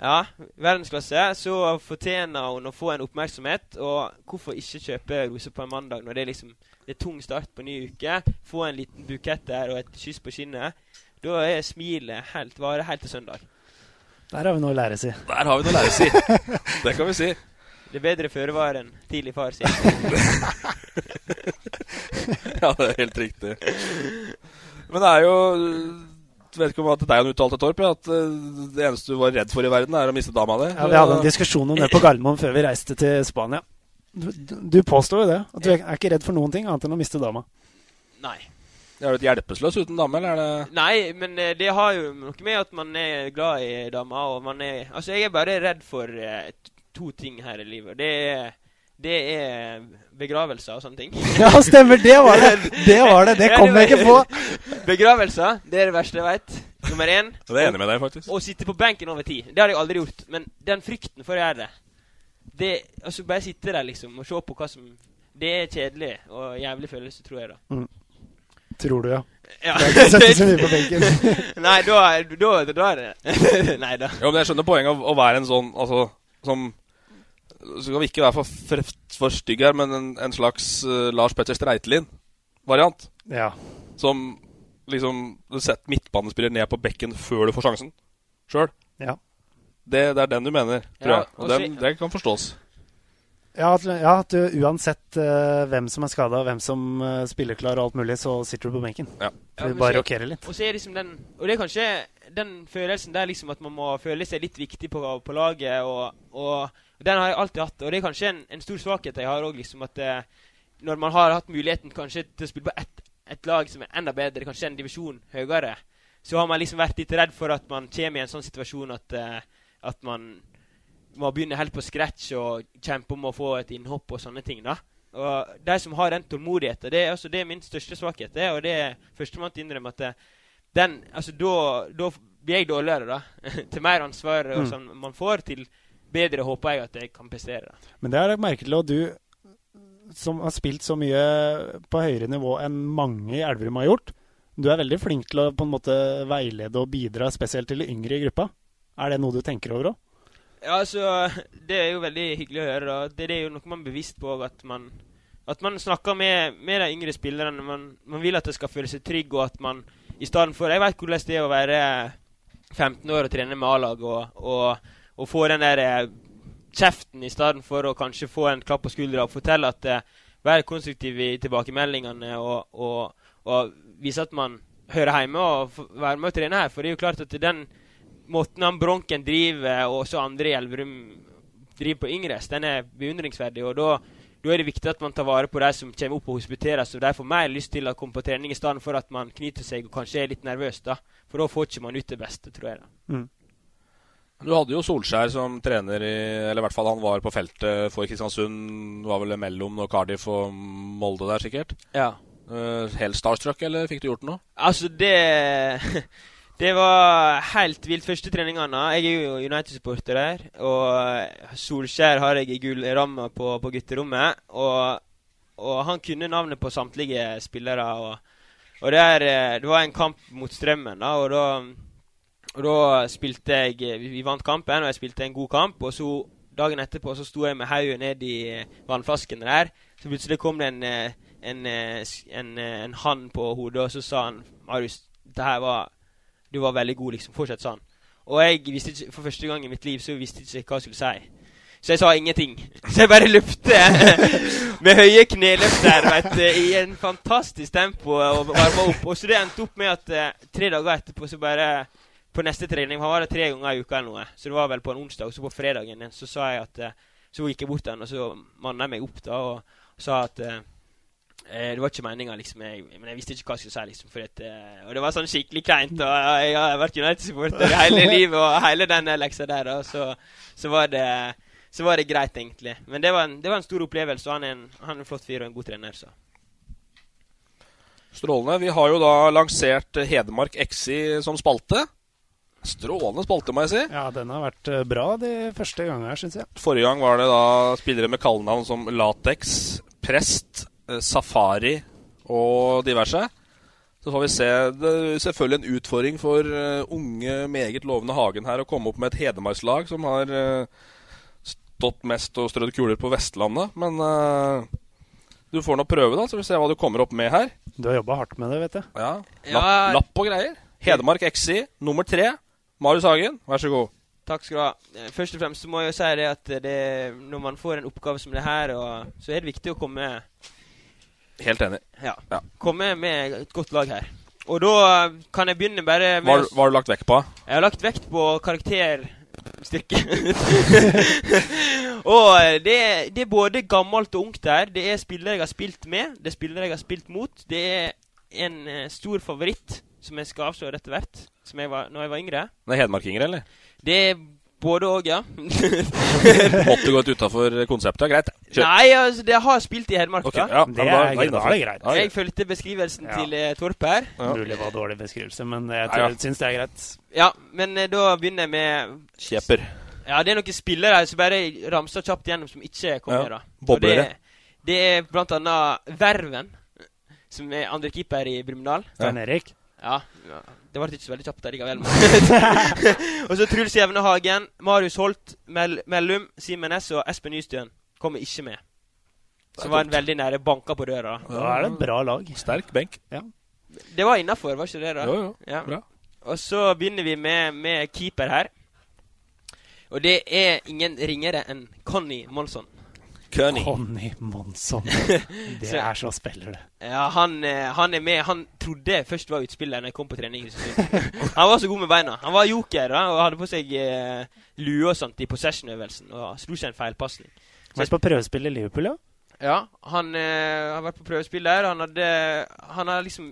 [SPEAKER 6] ja, verdensklasse, så fortjener hun å få en oppmerksomhet. Og hvorfor ikke kjøpe roser på en mandag når det er liksom det er tung start på ny uke? Få en liten bukett der og et kyss på kinnet. Da er smilet helt, varer helt til søndag.
[SPEAKER 4] Der har vi noe å lære, si.
[SPEAKER 5] Der har vi noe å lære, si. Det kan vi si.
[SPEAKER 6] Det er bedre føre var enn tidlig far, sier
[SPEAKER 5] Ja, det er helt riktig. Men det er jo jeg vet ikke om at deg han uttalte, Torp, ja, at eh, det eneste du var redd for i verden, er å miste dama di.
[SPEAKER 4] Ja, Vi hadde en diskusjon om det på Gardermoen før vi reiste til Spania. Du, du påstår jo det. At du er ikke redd for noen ting annet enn å miste dama.
[SPEAKER 6] Nei.
[SPEAKER 5] Er du et hjelpeløs uten dame, eller er det
[SPEAKER 6] Nei, men eh, det har jo noe med at man er glad i dama, og man er Altså, jeg er bare redd for eh, t- to ting her i livet. Det er det er begravelser og sånne ting.
[SPEAKER 4] Ja, stemmer! Det var det! Det var det! Det kom jeg ikke på!
[SPEAKER 6] Begravelser, det er det verste jeg veit. Nummer én.
[SPEAKER 5] Det er enig med deg, faktisk.
[SPEAKER 6] Å sitte på benken over tid. Det har jeg aldri gjort. Men den frykten for å gjøre det Det Altså, bare sitte der, liksom, og se på hva som Det er kjedelig og jævlig følelse, tror jeg, da.
[SPEAKER 4] Mm. Tror du, ja.
[SPEAKER 6] Ja.
[SPEAKER 4] Det er ikke sette så mye på benken.
[SPEAKER 6] Nei, da, da, da er det Nei da.
[SPEAKER 5] Jo, men jeg skjønner poenget av å være en sånn Altså, som Så skal vi ikke være for, for, for stygg her, men en, en slags uh, Lars Petter Streitelin-variant.
[SPEAKER 4] Ja.
[SPEAKER 5] Som liksom Du setter midtbanespiller ned på bekken før du får sjansen sjøl.
[SPEAKER 4] Ja.
[SPEAKER 5] Det, det er den du mener, tror
[SPEAKER 6] Ja,
[SPEAKER 5] jeg. Og den, det kan forstås.
[SPEAKER 4] Ja, at, ja, at du uansett uh, hvem som er skada, hvem som uh, spiller klar og alt mulig, så sitter du på benken.
[SPEAKER 5] Ja.
[SPEAKER 4] For
[SPEAKER 6] Ja,
[SPEAKER 4] du bare
[SPEAKER 6] så-
[SPEAKER 4] rokerer litt.
[SPEAKER 6] Og så er liksom den Og det er kanskje den følelsen der liksom at man må føle seg litt viktig på, på laget, og, og den har jeg alltid hatt. Og det er kanskje en, en stor svakhet jeg har òg, liksom at eh, når man har hatt muligheten kanskje til å spille på ett et lag som er enda bedre, kanskje en divisjon høyere, så har man liksom vært litt redd for at man kommer i en sånn situasjon at, eh, at man må begynne helt på scratch og kjempe om å få et innhopp og sånne ting. da. Og De som har den tålmodigheten, det er, altså, det er min største svakhet. Det, og det er førstemann til å innrømme at det, den, altså, da, blir jeg dårligere, da. til mer ansvar og
[SPEAKER 4] Mm.
[SPEAKER 6] sånn man får, til bedre håper jeg at jeg kan prestere. da.
[SPEAKER 4] Men det har jeg til, og du som har spilt så mye på høyere nivå enn mange i Elverum har gjort, du er veldig flink til å på en måte veilede og bidra spesielt til de yngre i gruppa. Er det noe du tenker over òg?
[SPEAKER 6] Ja, altså, Det er jo veldig hyggelig å høre. da. Det, det er jo noe man er bevisst på. At man, at man snakker med, med de yngre spillerne. Man, man vil at de skal føle seg trygge, og at man i stedet for Jeg vet hvordan det er å være 15 år og trene med A-lag og, og, og få den der eh, kjeften i stedet for å kanskje få en klapp på skuldra og fortelle at uh, Være konstruktiv i tilbakemeldingene og, og, og vise at man hører hjemme og være med og trene her. For det er jo klart at den måten han Bronken driver, og også andre i Elverum driver på yngres, den er beundringsverdig. Og da, da er det viktig at man tar vare på de som kommer opp og hospiterer, så de får mer lyst til å komme på trening i stedet for at man knyter seg og kanskje er litt nervøs. da. For da får ikke man ut det beste, tror jeg. da.
[SPEAKER 5] Du hadde jo Solskjær som trener i Eller i hvert fall han var på feltet for Kristiansund. Var vel mellom Cardiff og Molde der, sikkert.
[SPEAKER 6] Ja.
[SPEAKER 5] Uh, helt starstruck, eller fikk du gjort noe?
[SPEAKER 6] Altså, det Det var helt vilt. Første treningene Jeg er jo United-supporter der. Og Solskjær har jeg i gullramma på, på gutterommet. Og, og han kunne navnet på samtlige spillere. Og, og det, er, eh, det var en kamp mot Strømmen, da. Og da, og da spilte jeg Vi vi vant kampen, og jeg spilte en god kamp. Og så dagen etterpå så sto jeg med hodet ned i vannflaskene der. Så plutselig kom det en, eh, en, eh, en, eh, en hann på hodet, og så sa han Marius, det her var Du var veldig god, liksom. Fortsett sånn. Og jeg visste ikke, for første gang i mitt liv så visste jeg ikke hva jeg skulle si. Så jeg sa ingenting. Så jeg bare løpte med høye kneløft der, vet i en fantastisk tempo og varma opp. Og så det endte opp med at eh, tre dager etterpå så bare På neste trening Han var det tre ganger i uka eller noe. Så det var vel på en onsdag. Og så på fredagen så sa jeg at eh, Så gikk jeg bort til han, og så manna jeg meg opp da og, sa at Eh, det var ikke meninga, liksom. Jeg, men jeg visste ikke hva jeg skulle si. liksom at, eh, Og det var sånn skikkelig kleint. Og jeg har vært United-supporter hele livet, og hele den leksa der. Og så, så, var det, så var det greit, egentlig. Men det var en, det var en stor opplevelse, og han er en, han er en flott fyr og en god trener. så
[SPEAKER 5] Strålende. Vi har jo da lansert Hedmark XI som spalte. Strålende spalte, må jeg si.
[SPEAKER 4] Ja, den har vært eh, bra de første gangene her, syns jeg.
[SPEAKER 5] Forrige gang var det da spillere med kallenavn som Latex, Prest, eh, Safari og diverse. Så får vi se. Det er selvfølgelig en utfordring for eh, unge, meget lovende Hagen her å komme opp med et Hedmarkslag som har eh, stått mest og strødd kuler på Vestlandet. Men uh, du får nå prøve, da, så vi ser hva du kommer opp med her.
[SPEAKER 4] Du har jobba hardt med det, vet jeg.
[SPEAKER 5] Ja,
[SPEAKER 6] Ja.
[SPEAKER 5] Lapp, lapp og greier. Hedmark XI nummer tre. Marius Hagen, vær så god.
[SPEAKER 6] Takk skal du ha. Eh, Først og fremst så må jeg jo si det at det, når man får en oppgave som det her, og, så er det viktig å komme
[SPEAKER 5] Helt enig.
[SPEAKER 6] Ja.
[SPEAKER 5] Ja.
[SPEAKER 6] Komme med et godt lag her. Og da eh, kan jeg begynne bare med
[SPEAKER 5] Hva, har du lagt vekt på?
[SPEAKER 6] Jeg har lagt vekt på karakterstyrke. Og eh, det, det er både gammelt og ungt her. Det er spillere jeg har spilt med, det er spillere jeg har spilt mot. Det er en eh, stor favoritt som jeg skal avsløre etter hvert, som jeg var, når jeg var yngre.
[SPEAKER 5] Det er hedmarkinger, eller?
[SPEAKER 6] Det er både og, ja.
[SPEAKER 5] Måtte gått ut utafor konseptet. Greit. Kjør.
[SPEAKER 6] Nei, altså, det har spilt i Hedmark,
[SPEAKER 5] Ok,
[SPEAKER 6] da.
[SPEAKER 5] ja,
[SPEAKER 4] Det
[SPEAKER 5] men
[SPEAKER 4] er
[SPEAKER 5] da-
[SPEAKER 4] da er det greit.
[SPEAKER 6] Jeg fulgte beskrivelsen
[SPEAKER 4] Ja.
[SPEAKER 6] til eh, Torp her.
[SPEAKER 5] Ja.
[SPEAKER 4] Mulig det var dårlig beskrivelse, men jeg
[SPEAKER 5] tror, ja.
[SPEAKER 4] syns det er greit.
[SPEAKER 6] Ja, men eh, da begynner jeg med
[SPEAKER 5] Kjeper.
[SPEAKER 6] Ja, det er noen spillere her som bare ramser kjapt gjennom, som ikke kom
[SPEAKER 5] Ja.
[SPEAKER 6] med. da.
[SPEAKER 5] Boblere.
[SPEAKER 6] Det, det er blant annet Verven, som er andre keeper i Brumunddal.
[SPEAKER 4] Stein Erik.
[SPEAKER 6] Ja, ja, det ble ikke så veldig kjapt likevel. og så Truls Jevne Hagen, Marius Holt, Mel Mellum, Simen Næss og Espen Nystuen kommer ikke med. Som var en veldig nære banka på døra.
[SPEAKER 4] Da er det en bra lag.
[SPEAKER 5] Sterk benk. Ja.
[SPEAKER 6] Det var innafor, var ikke det? da?
[SPEAKER 5] Jo, jo.
[SPEAKER 6] Ja.
[SPEAKER 5] Bra.
[SPEAKER 6] Og så begynner vi med, med keeper her. Og det er ingen ringere enn Conny Monsson.
[SPEAKER 5] Kønig.
[SPEAKER 4] Conny Monsson. Det
[SPEAKER 6] Så-
[SPEAKER 4] er så spiller, det.
[SPEAKER 6] Ja, han, eh, han er med. Han trodde jeg først var utspiller når jeg kom på trening. Han var så god med beina. Han var joker da, og hadde på seg eh, lue og sånt i possession-øvelsen. Og slo seg en feilpasning.
[SPEAKER 4] Vært på prøvespill i Liverpool, ja.
[SPEAKER 6] Ja, han eh, har vært på prøvespill der. Han hadde Han har liksom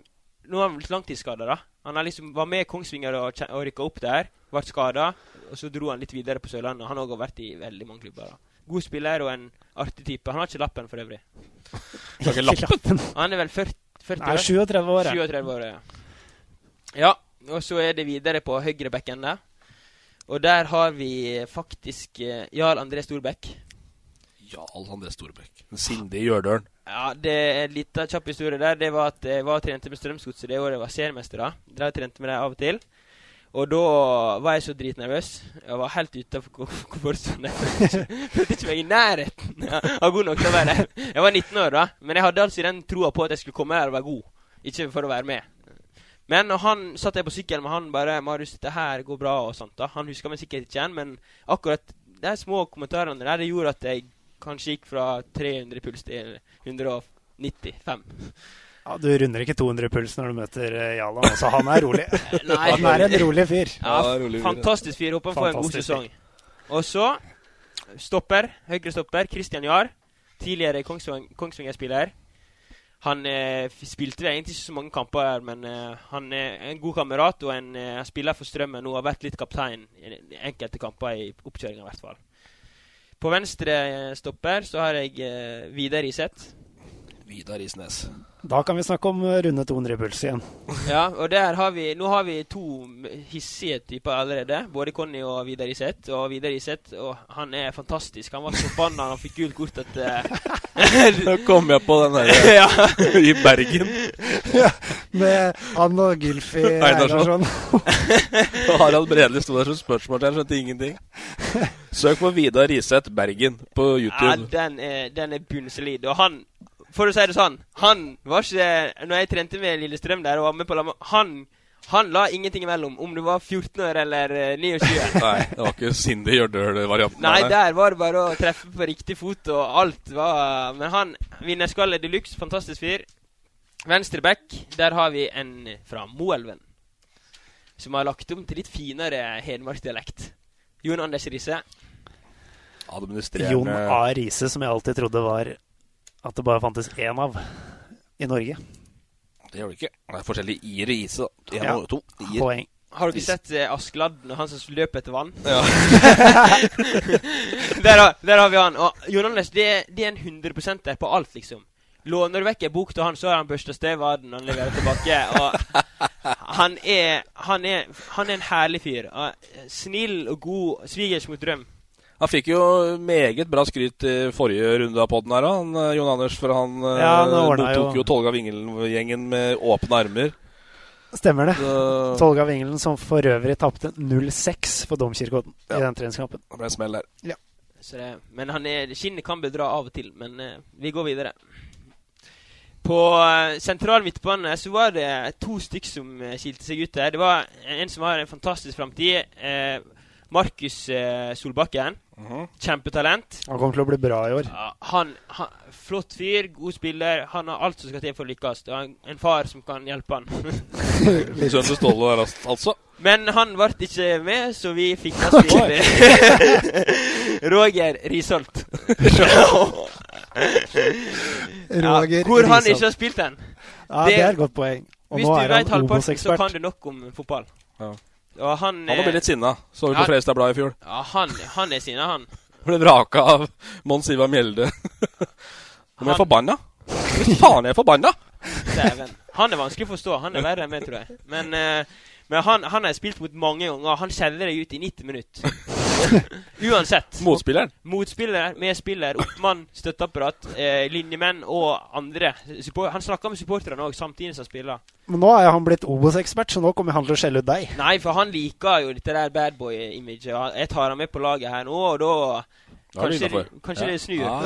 [SPEAKER 6] Nå er han blitt langtidsskada, da. Han har liksom var med Kongsvinger og, og rykka opp der. Ble skada. Og så dro han litt videre på Sørlandet. Han har også vært i veldig mange klubber. da God spiller og en artig type. Han har ikke lappen for øvrig.
[SPEAKER 5] Har ikke lappen.
[SPEAKER 6] Han er vel 40, 40
[SPEAKER 4] Nei, 37 år,
[SPEAKER 6] 37 år, ja. Ja, og så er det videre på høyrebekken der. Og der har vi faktisk uh, Jarl André Storbekk.
[SPEAKER 5] Jarl André Storbekk. Den sindige Gjørdølen.
[SPEAKER 6] Ja, det er en liten kjapp historie der. Det var at jeg var og trente med Strømsgodset det året jeg var seriemester. da. Drev og trente med dem av og til. Og da var jeg så dritnervøs. Jeg var helt utafor komfortsonen. Jeg følte ikke meg i nærheten av god nok til å være der. Jeg var 19 år da, men jeg hadde altså den troa på at jeg skulle komme der og være god. Ikke for å være med. Men han satt jeg på sykkelen med han bare 'Marius, dette her går bra', og sånt. da. Han huska meg sikkert ikke igjen, men akkurat de små kommentarene der, det gjorde at jeg kanskje gikk fra 300 puls til 195.
[SPEAKER 4] ja. Du runder ikke 200 puls når du møter eh, Jalan. Altså, han er rolig.
[SPEAKER 6] Nei.
[SPEAKER 4] Han er en rolig fyr.
[SPEAKER 6] Ja,
[SPEAKER 5] Ja, rolig fyr,
[SPEAKER 6] fantastisk fyr. Håper han får en god sesong. Og så stopper, høyre stopper, Christian Jahr. Tidligere Kongsvang- Kongsvinger-spiller. Han eh, spilte egentlig ikke så mange kamper her, men eh, han er en god kamerat og en eh, spiller for Strømmen nå. Har vært litt kaptein i enkelte kamper i oppkjøringa, i hvert fall. På venstre eh, stopper så har jeg eh, Vidar Iseth.
[SPEAKER 5] Vidar Isnes.
[SPEAKER 4] Da kan vi snakke om eh, runde 200 puls igjen.
[SPEAKER 6] Ja, og der har vi Nå har vi to hissige typer allerede. Både Conny og Vidar Iseth. Og Vidar Iseth og han er fantastisk. Han var så forbanna han fikk gult kort at eh,
[SPEAKER 5] Nå kom jeg på den der
[SPEAKER 6] Ja.
[SPEAKER 5] i Bergen.
[SPEAKER 4] Med han og Gylfi
[SPEAKER 5] Einarsson. Og Harald Bredli sto der som spørsmålstegn, skjønte ingenting. Søk på Vidar Riseth Bergen på
[SPEAKER 6] ja,
[SPEAKER 5] YouTube.
[SPEAKER 6] den er, den er bunnsolid. Og han, for å si det sånn, han var ikke Når jeg trente med Lillestrøm der og var med på lag han, han la ingenting imellom, om du var 14 år eller eh, 29.
[SPEAKER 5] Nei, det var ikke Cindy Gjørdøl-varianten.
[SPEAKER 6] Nei, der var det bare å treffe på riktig fot, og alt var Men han vinnerskalle de luxe, fantastisk fyr. Venstre back, der har vi en fra Moelven. Som har lagt om til litt finere hedmarksdialekt. Jon Anders Riise.
[SPEAKER 4] Jon A. Riise, som jeg alltid trodde var at det bare fantes én av i Norge.
[SPEAKER 5] Det gjør det ikke. Det er forskjellig i Riise. da. En
[SPEAKER 4] Ja.
[SPEAKER 5] og to. Ir.
[SPEAKER 4] Poeng.
[SPEAKER 6] Har dere sett eh, Askeladd, og han som løper etter vann?
[SPEAKER 5] Ja.
[SPEAKER 6] der, har, der har vi han. Og Jon Anders, det, er- det er en 100 der på alt, liksom. Låner du vekk en bok til han, så har han børsta støv av den når han leverer tilbake. Og han er, han er, han er en herlig fyr. Og Snill og god. Svigers mot drøm.
[SPEAKER 5] Han fikk jo meget bra skryt i forrige runde av podden her, han, eh, Jon Anders. For han eh,
[SPEAKER 4] Ja,
[SPEAKER 5] tok
[SPEAKER 4] jo-
[SPEAKER 5] jo Tolga Vingelen-gjengen med åpne armer.
[SPEAKER 4] Stemmer det.
[SPEAKER 5] Så
[SPEAKER 4] Tolga Vingelen som for øvrig tapte 0-6 for Domkirkeodden
[SPEAKER 5] Ja.
[SPEAKER 4] i den treningskampen.
[SPEAKER 5] det ble en smell der.
[SPEAKER 6] Så det, men han er, skinnet kan bedra av og til. Men uh, vi går videre. På eh, sentral midtbane så var det to stykk som uh, skilte seg ut der. Det var en som har en fantastisk framtid. Markus eh, Kjempetalent.
[SPEAKER 4] Han kommer til å bli bra i år.
[SPEAKER 6] Ja, han, han Flott fyr, god spiller. Han har alt som skal til for å lykkes. Og en, en far som kan hjelpe han.
[SPEAKER 5] Sønnen til Ståle der, altså.
[SPEAKER 6] Men han ble ikke med, så vi fikk oss til Roger Risholt.
[SPEAKER 4] Roger
[SPEAKER 6] hvor han ikke har spilt den.
[SPEAKER 4] Ja, det er et godt poeng. Og
[SPEAKER 6] Hvis
[SPEAKER 4] nå
[SPEAKER 6] du vet halvparten, så kan du nok om fotball.
[SPEAKER 5] Ja.
[SPEAKER 6] Og han
[SPEAKER 5] Han må bli
[SPEAKER 6] eh,
[SPEAKER 5] litt sinna. Så vi
[SPEAKER 6] Ja.
[SPEAKER 5] på Fredrikstad Blad i fjor.
[SPEAKER 6] Ja, han, han er sinna, han.
[SPEAKER 5] Ble vraka av Mons Ivar Mjelde. Nå er
[SPEAKER 6] Han-
[SPEAKER 5] forbanna. Fy faen, er forbanna!
[SPEAKER 6] Dæven. Han er vanskelig å forstå. Han er verre enn meg, tror jeg. Men, uh, men han, han har jeg spilt mot mange ganger. Han skjeller deg ut i 90 minutter. Uansett.
[SPEAKER 5] Motspilleren.
[SPEAKER 6] Motspiller, medspiller, oppmann, støtteapparat, eh, linjemenn og andre. Support han snakker med supporterne òg, samtidig som han spiller.
[SPEAKER 4] Men nå er han blitt Obos-ekspert, så nå kommer han til å skjelle ut deg.
[SPEAKER 6] Nei, for han liker jo dette der badboy-imaget. Jeg tar han med på laget her nå, og da Kanskje, det, kanskje
[SPEAKER 5] Ja.
[SPEAKER 6] det snur.
[SPEAKER 5] Ah.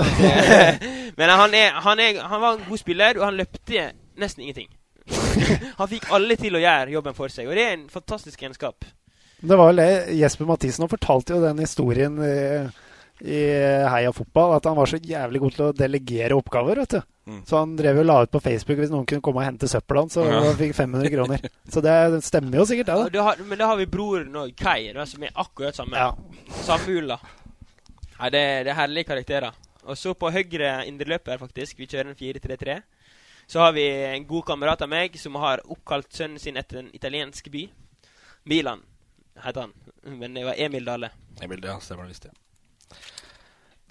[SPEAKER 6] Men han, er, han, er, han var en god spiller, og han løpte nesten ingenting. han fikk alle til å gjøre jobben for seg, og det er en fantastisk egenskap.
[SPEAKER 4] Det var vel det Jesper Mathisen han fortalte jo den historien i, i Heia Fotball, at han var så jævlig god til å delegere oppgaver, vet du.
[SPEAKER 5] Mm.
[SPEAKER 4] Så han drev og la ut på Facebook hvis noen kunne komme og hente søpla hans, og
[SPEAKER 5] Ja.
[SPEAKER 4] fikk 500 kroner. Så det stemmer jo sikkert, det.
[SPEAKER 6] Og da har, men da har vi broren òg, Kai, da, som er akkurat samme.
[SPEAKER 4] Ja.
[SPEAKER 6] Samme ulla. Nei, det, det er herlige karakterer. Og så på høyre indreløper, faktisk. Vi kjører en 4-3-3. Så har vi en god kamerat av meg som har oppkalt sønnen sin etter en italiensk by. Milan heter han. Men det var Emil Dale.
[SPEAKER 5] Emil, det ja, stemmer det visst. Ja.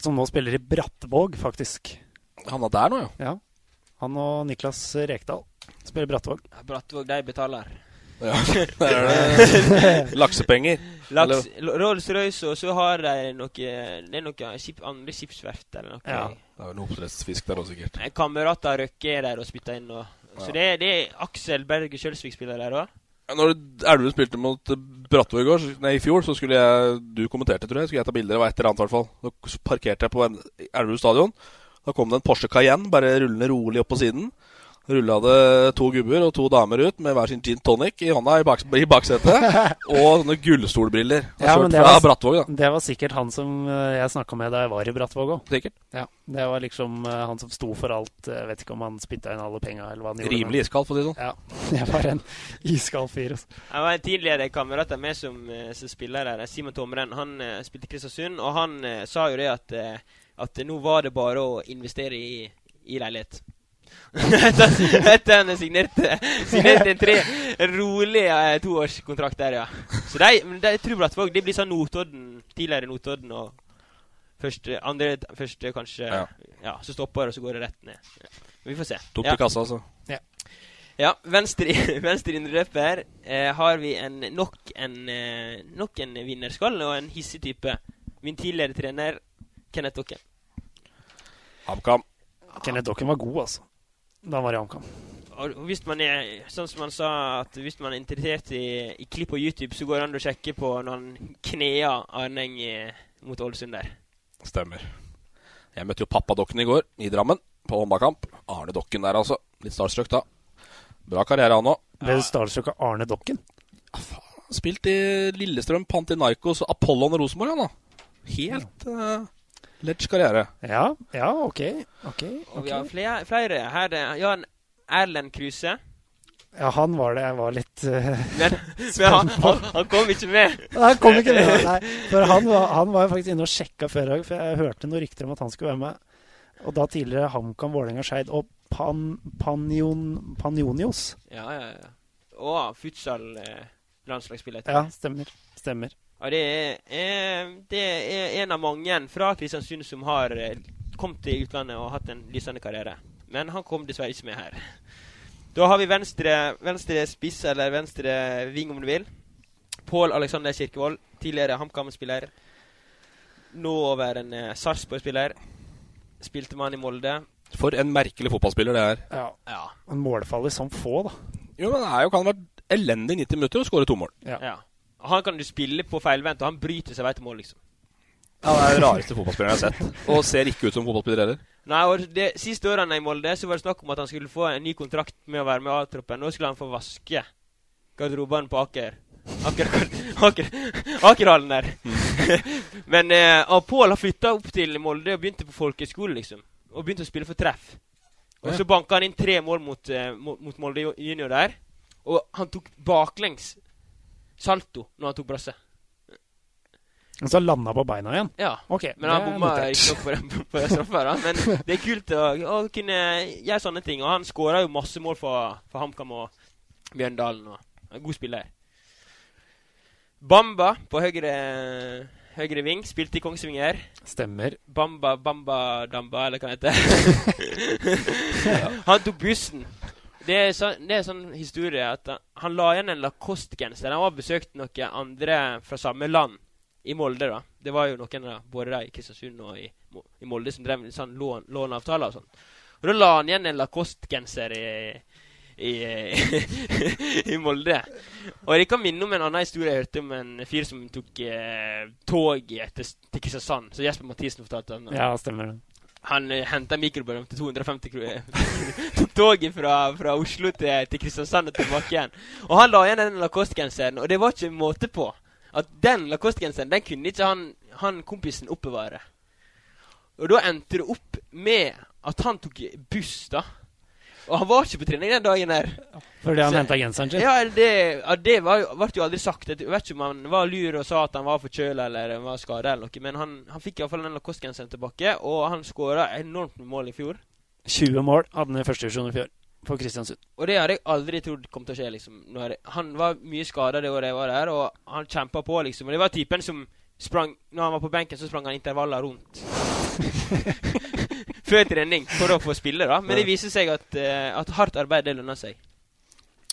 [SPEAKER 4] Som nå spiller i Brattvåg, faktisk.
[SPEAKER 5] Han er der nå, jo.
[SPEAKER 4] Ja. Han og Niklas Rekdal spiller Brattvåg.
[SPEAKER 6] Ja, Brattvåg, de betaler.
[SPEAKER 5] Ja, der er det laksepenger.
[SPEAKER 6] Laks, Rolls-Royce, og så har de noe Det er noe skip, andre skipsverft eller noe.
[SPEAKER 5] Ja. Det er noe oppdrettsfisk der òg, sikkert.
[SPEAKER 6] Kamerat av Røkke er der og spytter inn. Og, Så
[SPEAKER 5] Ja.
[SPEAKER 6] det, det er Aksel Berge Kjølsvik spiller der òg.
[SPEAKER 5] Når Elverum spilte mot Brattvåg i går, nei, i fjor, så skulle jeg Du kommenterte, tror jeg. Skulle jeg ta bilder. Var et eller annet, i hvert fall. Da parkerte jeg på Elverum stadion. Da kom det en Porsche Cayenne, bare rullende rolig opp på siden. Rulla det to gubber og to damer ut med hver sin gin tonic i hånda i, bak, i baksetet. og sånne gullstolbriller.
[SPEAKER 4] Ja, men det
[SPEAKER 5] fra
[SPEAKER 4] var,
[SPEAKER 5] Brattvåg, da.
[SPEAKER 4] det var sikkert han som eh, jeg snakka med da jeg var i Brattvåg òg. Ja, det var liksom eh, han som sto for alt. Jeg vet ikke om han spytta inn alle penga, eller hva han gjorde.
[SPEAKER 5] Rimelig iskald, for å si det sånn.
[SPEAKER 4] Ja, jeg var en iskald fyr. Altså.
[SPEAKER 6] Jeg var en tidligere kamerat av meg som, eh, som spiller der, Simon Tomren. Han spilte Kristiansund, og han sa jo det at, at nå var det bare å investere i, i leilighet. etter etter han signerte, signerte en tre rolig eh, toårskontrakt der, ja. Så de, men de, jeg tror Brattvåg det blir sånn Notodden, tidligere Notodden og første, andre, første kanskje
[SPEAKER 5] Ja.
[SPEAKER 6] ja. Så stopper det, og så går det rett ned. Ja. Vi får se.
[SPEAKER 5] Tok
[SPEAKER 6] ja.
[SPEAKER 5] kassa, altså.
[SPEAKER 6] Ja, venstre, venstre indreløper eh, har vi en, nok, en, eh, nok en vinnerskalle og en hissig type. Min tidligere trener, Kenneth Dokken.
[SPEAKER 5] HamKam.
[SPEAKER 4] Kenneth Dokken var god, altså. Da var i omkamp.
[SPEAKER 6] Og hvis man er sånn som han sa, at hvis man er interessert i, i klipp på YouTube, så går det an å sjekke på når han knea Arneng eh, mot Ålesund der.
[SPEAKER 5] Stemmer. Jeg møtte jo pappadokken i går, i Drammen, på håndballkamp. Arne Dokken der, altså. Litt starstruck da. Bra karriere, han òg.
[SPEAKER 4] Ble du starstruck av Arne Dokken?
[SPEAKER 5] Spilt i Lillestrøm, Pantinaikos og Apollon og Rosenborg, han da. Helt uh, ledge karriere.
[SPEAKER 4] Ja, ja, ok. ok,
[SPEAKER 6] Og vi har flere, flere her. det er Jan Erlend Kruse.
[SPEAKER 4] Ja, han var det. Jeg var litt uh,
[SPEAKER 6] Men, men han, han, han kom ikke med.
[SPEAKER 4] Han kom ikke med. Nei, for han var, han var faktisk inne og sjekka før i dag, for jeg hørte noen rykter om at han skulle være med. Og da tidligere HamKam, Vålerenga, Skeid og Pan, Panion, Panionios.
[SPEAKER 6] Ja, ja, ja. Og futsal-landslagsspiller.
[SPEAKER 4] Ja, stemmer. Stemmer.
[SPEAKER 6] Og det er, eh, det er en av mange fra Kristiansund som har eh, kommet til utlandet og hatt en lysende karriere. Men han kom dessverre ikke med her. Da har vi venstre, venstre spiss, eller venstre ving, om du vil. Pål Alexander Kirkevold, tidligere HamKam-spiller. Nå over en eh, Sarpsborg-spiller. Spilte man i Molde.
[SPEAKER 5] For en merkelig fotballspiller det er.
[SPEAKER 4] Ja.
[SPEAKER 6] Ja.
[SPEAKER 4] En målfaller som få, da.
[SPEAKER 5] Jo, men det er jo, kan ha vært elendig i 90 minutter og skåre to mål.
[SPEAKER 4] Ja.
[SPEAKER 6] ja. Han kan du spille på feilvendt, og han bryter seg vei til mål, liksom.
[SPEAKER 5] Ja, Det er den rareste fotballspilleren jeg har sett. Og ser ikke ut som fotballspiller heller.
[SPEAKER 6] Nei, og det, Siste årene i Molde så var det snakk om at han skulle få en ny kontrakt med å være med A-troppen. Nå skulle han få vaske garderobene på Aker. Aker, Aker, Akerhallen der. Men eh, Pål har flytta opp til Molde og begynte på folkeskole, liksom. Og begynte å spille for treff. Og så banka han inn tre mål mot, eh, mot, mot Molde junior der. Og han tok baklengs salto når han tok brasse.
[SPEAKER 4] Og så landa på beina igjen?
[SPEAKER 6] Ja.
[SPEAKER 4] Okay,
[SPEAKER 6] Men han bomma
[SPEAKER 4] notert.
[SPEAKER 6] ikke nok på den på den straffa. Men det er kult å, å kunne gjøre sånne ting. Og han skåra jo masse mål for, for HamKam og Bjørndalen. og God spiller. Bamba på høyre, høyre ving spilte i Kongsvinger.
[SPEAKER 4] Stemmer.
[SPEAKER 6] Bamba Bamba Damba, eller hva det heter. Han tok bussen. Det er, så, det er sånn historie at han, la igjen en Lacoste-genser. Han var besøkt noen andre fra samme land i Molde. da. Det var jo noen da, både i Kristiansund og i, i Molde som drev med sånn lån, låneavtaler og sånn. Og da la han igjen en Lacoste-genser i, i, i Molde. Og jeg kan minne om en annen historie jeg hørte om en fyr som tok eh, tog til, til Kristiansand. Så Jesper Mathisen fortalte han.
[SPEAKER 4] Ja, stemmer det.
[SPEAKER 6] Han uh, henta mikrobølgen til 250 kroner. Tok toget fra, fra Oslo til, til Kristiansand og tilbake igjen. Og han la igjen den Lacoste-genseren, og det var ikke måte på. At den Lacoste-genseren den kunne ikke han, han kompisen oppbevare. Og da endte det opp med at han tok buss, da. Og han var ikke på trening den dagen der.
[SPEAKER 4] Fordi han henta genseren sin?
[SPEAKER 6] Ja, det, ja, det var ble jo aldri sagt. Jeg vet ikke om han var lur og sa at han var forkjøla eller var skada eller noe, men han, han fikk iallfall den Lacoste-genseren tilbake, og han skåra enormt med mål i fjor.
[SPEAKER 4] 20 mål hadde han i første divisjon i fjor for Kristiansund.
[SPEAKER 6] Og det hadde jeg aldri trodd kom til å skje. liksom Han var mye skada det året jeg var der, og han kjempa på, liksom. Og det var typen som sprang Når han var på benken, så sprang han intervaller rundt. Før trening, for å få spille, da. Men det viser seg at, eh, at hardt arbeid, det lønner seg.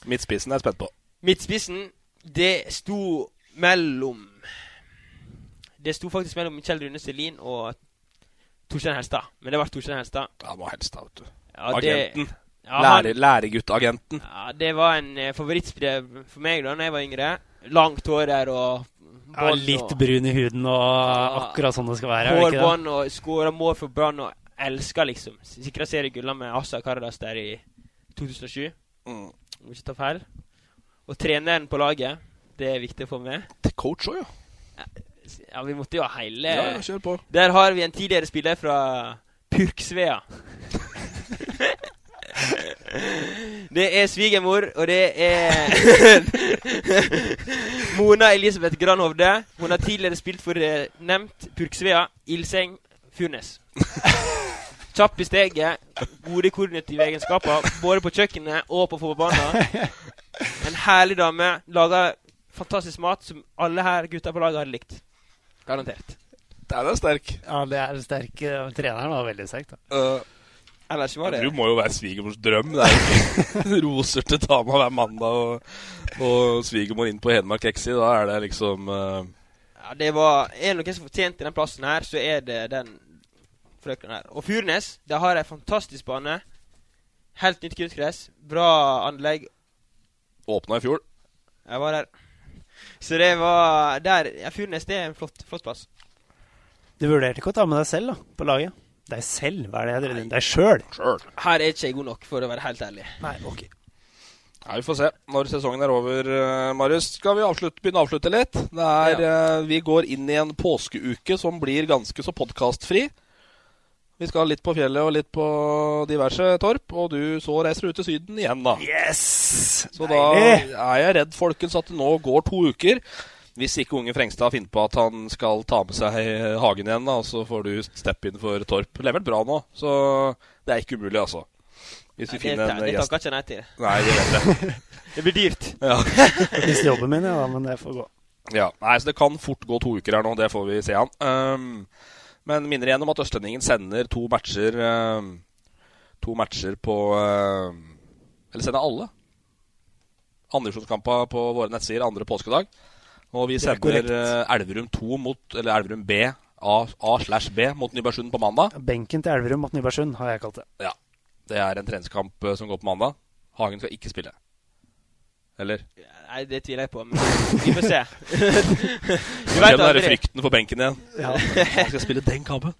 [SPEAKER 5] Midtspissen er jeg spent på.
[SPEAKER 6] Midtspissen, det sto mellom Det sto faktisk mellom Kjell Rune Selin og Torstein Helstad. Men det ble Torstein Helstad.
[SPEAKER 5] Ja, må Helstad, vet du.
[SPEAKER 6] Ja, det-
[SPEAKER 5] Agenten.
[SPEAKER 6] Ja, han-
[SPEAKER 5] Lære, Læreguttagenten.
[SPEAKER 6] Ja, det var en uh, favorittspiller for meg da når jeg var yngre. Langt hår der og
[SPEAKER 4] Ja, litt brun i huden og akkurat sånn det skal være. det det?
[SPEAKER 6] Hårbånd og skåra mål for Brann og elska liksom. Sikra seriegulla med Assa Karadas der i 2007.
[SPEAKER 5] Mm.
[SPEAKER 6] Må ikke ta feil. Og treneren på laget, det er viktig å få med.
[SPEAKER 5] Til coach òg, ja.
[SPEAKER 6] Ja, vi måtte jo ha hele
[SPEAKER 5] Ja, ja, kjør på.
[SPEAKER 6] Der har vi en tidligere spiller fra Purksvea. Det er svigermor, og det er Mona Elisabeth Granhovde. Hun har tidligere spilt for eh, nevnt Purksvea, Ilseng, Furnes. Kjapp i steget, gode koordinative egenskaper både på kjøkkenet og på fotballbanen. En herlig dame. Lager fantastisk mat som alle her gutta på laget hadde likt. Garantert.
[SPEAKER 5] Den er sterk.
[SPEAKER 4] Ja, det er sterk. Treneren var veldig sterk, da.
[SPEAKER 5] Uh,
[SPEAKER 6] Ellers var det
[SPEAKER 5] Du må jo være svigermors drøm. Det er jo roser til dama hver mandag og, og svigermor inn på Hedmark Exi. Da er det liksom uh,
[SPEAKER 6] Ja, det var Er det noen som fortjente den plassen her, så er det den frøkenen her. Og Furnes, de har ei fantastisk bane. Helt nytt kunstgress. Bra anlegg.
[SPEAKER 5] Åpna i fjor.
[SPEAKER 6] Jeg var der. Så det var der Ja, Furnes, det er en flott, flott plass.
[SPEAKER 4] Du vurderte ikke å ta med deg selv da, på laget? Deg selv? Hva er det jeg driver med? Deg sjøl?
[SPEAKER 6] Her er ikke jeg god nok, for å være helt ærlig.
[SPEAKER 4] Nei, ok.
[SPEAKER 5] Ja, Vi får se når sesongen er over, uh, Marius. Skal vi avslutte, begynne å avslutte litt? Det er, ja. vi går inn i en påskeuke som blir ganske så podkastfri. Vi skal litt på fjellet og litt på diverse torp, og du så reiser du til Syden igjen, da.
[SPEAKER 4] Yes!
[SPEAKER 5] Så da er jeg redd, folkens, at det nå går to uker. Hvis ikke unge Frengstad finner på at han skal ta med seg Hagen igjen, da, så får du step in for Torp. Levert bra nå, så det er ikke umulig, altså. Hvis vi
[SPEAKER 6] Nei,
[SPEAKER 5] finner
[SPEAKER 6] en
[SPEAKER 5] en
[SPEAKER 6] det
[SPEAKER 5] gjest.
[SPEAKER 6] takker ikke nei til.
[SPEAKER 5] Nei, det vet jeg.
[SPEAKER 6] Det blir dyrt.
[SPEAKER 5] Ja.
[SPEAKER 4] Jeg mister jobben min, ja, men det får gå.
[SPEAKER 5] Ja, nei, så Det kan fort gå to uker her nå, det får vi se an. Um, men minner igjen om at Østlendingen sender to matcher um, To matcher på um, Eller sender alle. Andredivisjonskamper på våre nettsider andre påskedag. Og vi
[SPEAKER 4] er
[SPEAKER 5] sender uh, Elverum 2 mot Eller Elverum B A slash B mot Nybergsund på mandag.
[SPEAKER 4] Benken til Elverum mot Nybergsund, har jeg kalt det.
[SPEAKER 5] Ja. Det er en treningskamp som går på mandag. Hagen skal ikke spille. Eller?
[SPEAKER 6] Nei, det tviler jeg på, men vi får se.
[SPEAKER 5] Du
[SPEAKER 6] vet
[SPEAKER 5] den der
[SPEAKER 6] aldri.
[SPEAKER 5] frykten for benken igjen.
[SPEAKER 4] Ja.
[SPEAKER 5] Jeg skal spille den kampen.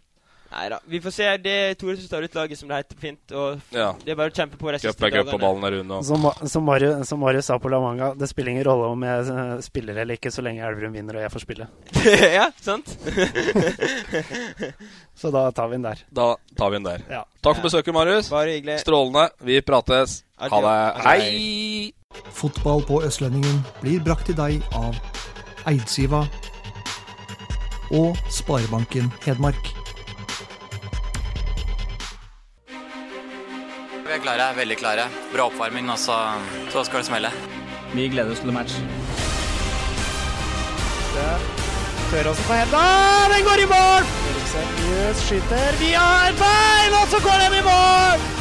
[SPEAKER 6] Nei da. Vi får se. Det er Tore som tar ut laget, som det heter fint. Og
[SPEAKER 5] Ja.
[SPEAKER 6] det er bare å kjempe på de siste dagene.
[SPEAKER 5] ballen er rundt. Og...
[SPEAKER 4] Som, som, Marius, som Mario sa på La Manga, det spiller ingen rolle om jeg eh, spiller eller ikke, så lenge Elverum vinner og jeg får spille.
[SPEAKER 6] ja, sant?
[SPEAKER 4] Så da tar vi den der.
[SPEAKER 5] Da tar vi den der.
[SPEAKER 4] Ja.
[SPEAKER 5] Takk for besøket, Marius.
[SPEAKER 6] Bare hyggelig.
[SPEAKER 5] Strålende. Vi prates. Ha det. Hei!
[SPEAKER 1] Fotball på Østlendingen blir brakt til deg av Eidsiva og Sparebanken Hedmark.
[SPEAKER 2] Vi er klare, veldig klare. Bra oppvarming, og så, så skal det smelle.
[SPEAKER 3] Vi gleder oss til match.
[SPEAKER 4] Tøråsen også på henda. Den går i mål! Seriøs skyter vi har bein, og så går den i mål!